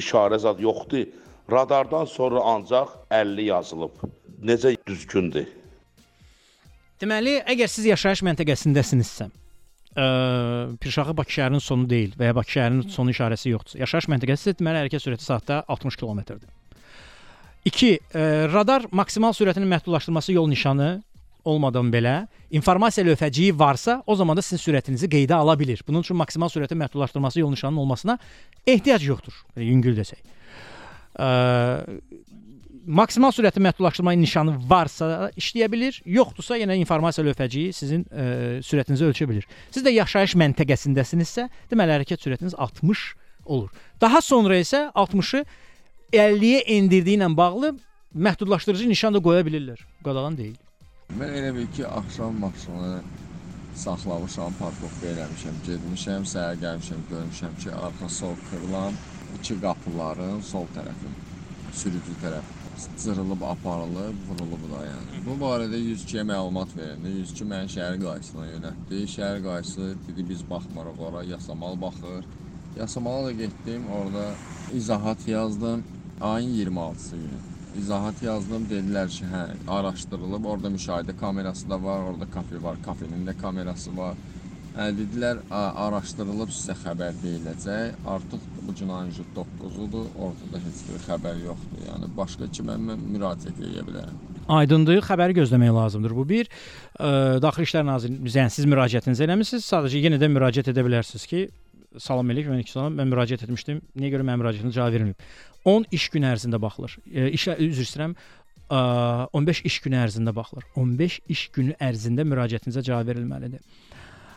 işarə zat yoxdur. Radardan sonra ancaq 50 yazılıb. Necə düzgündür? Deməli, əgər siz yaşayış məntəqəsindəsinizsə, ə, Pirşağı Bakı şəhərinin sonu deyil və ya Bakı şəhərinin sonu işarəsi yoxdur. Yaşayış məntəqəsi isə deməli hərəkət sürəti saatda 60 kilometrdir. 2. E, radar maksimal sürətinin məhdudlaşdırılması yol nişanı olmadan belə informasiya lövhəciyi varsa, o zaman da sizin sürətinizi qeydə ala bilir. Bunun üçün maksimal sürətin məhdudlaşdırılması yol nişanının olmasına ehtiyac yoxdur. Belə yüngül desək. Ə, maksimal sürəti məhdudlaşdırma nişanı varsa işləyə bilər, yoxdursa yenə informasiya lövhəciyi sizin ə, sürətinizi ölçə bilər. Siz də yaşayış məntəqəsindəsinizsə, deməli hərəkət sürətiniz 60 olur. Daha sonra isə 60-ı 50-yə endirdiyi ilə bağlı məhdudlaşdırıcı nişan da qoya bilirlər. Qadağan deyil. Mən elə bil ki, axşam maşını saxlamışam, parkovka eləmişəm, getmişəm, səhər gəlmişəm, görmüşəm ki, arxa sol kırılan iki qapıların sol tərəfi, sürücü tərəfi cırılıb, aparılıb, vurulub da yəni. Bu barədə 102-yə məlumat verildi. 102 məni şəhər qaysısına yönəltdi. Şəhər qaysı dedi biz baxmırıq ora, yasamal baxır. Yasamala da getdim, orada izahat yazdım. Ayın 26-sı günü izahat yazdım. Dedilər ki, hə, araşdırılıb. Orada müşahidə kamerası da var, orada kafe var, kafenin də kamerası var. Hə, dedilər, araşdırılıb sizə xəbər veriləcək. Artıq bu cinayət 9-udur. Ortada heç bir xəbər yoxdur. Yəni başqa kimə mən müraciət edə bilərəm. Aydındır, xəbəri gözləmək lazımdır. Bu bir ə, Daxili İşlər Nazirliyinin yəni siz müraciətinizi eləmisiniz. Sadəcə yenə də müraciət edə bilərsiniz ki, salam eləyik, mən iki salam mən müraciət etmişdim. Niyə görə mənim müraciətimə cavab verilməyib? 10 iş günü ərzində baxılır. E, iş üzr istəyirəm. 15 iş günü ərzində baxılır. 15 iş günü ərzində müraciətinizə cavab verilməlidir.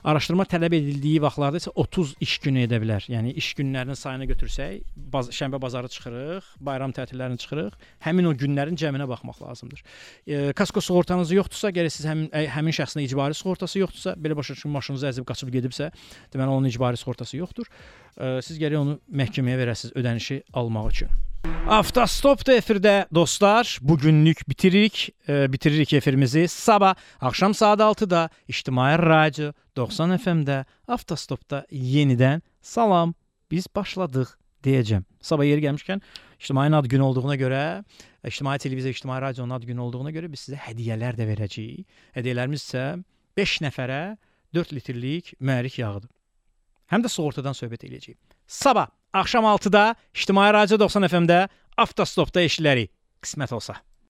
Araşdırma tələb edildiyi vaxtlarda isə 30 iş günü edə bilər. Yəni iş günlərinin sayını götürsək, baz şənbə bazarı çıxırıq, bayram tətillərini çıxırıq. Həmin o günlərin cəminə baxmaq lazımdır. E, kasko sığortanız yoxdursa, gərək siz həmin ə, həmin şəxsin icbari sığortası yoxdursa, belə başa düşün maşınınızı əzib qaçıb gedibsə, deməli onun icbari sığortası yoxdur. E, siz gərək onu məhkəməyə verəsiniz ödənişi almaq üçün. Avtostop da efirdə dostlar. Bu günlük bitiririk. E, bitiririk efirimizi. Sabah axşam saat 6-da İctimai Radio 90 FM-də Avtostopda yenidən salam. Biz başladıq deyəcəm. Sabah yeri gəlmişkən İctimai ad günü olduğuna görə, İctimai televiziya, İctimai radionun ad günü olduğuna görə biz sizə hədiyyələr də verəcəyik. Hədiyyələrimiz isə 5 nəfərə 4 litrlik mühərrik yağıdır. Həm də sığortadan söhbət eləyəcəyik. Sabah axşam 6-da İctimai Radio 90 FM-də Avtostopda eşilərik. Qismət olsa.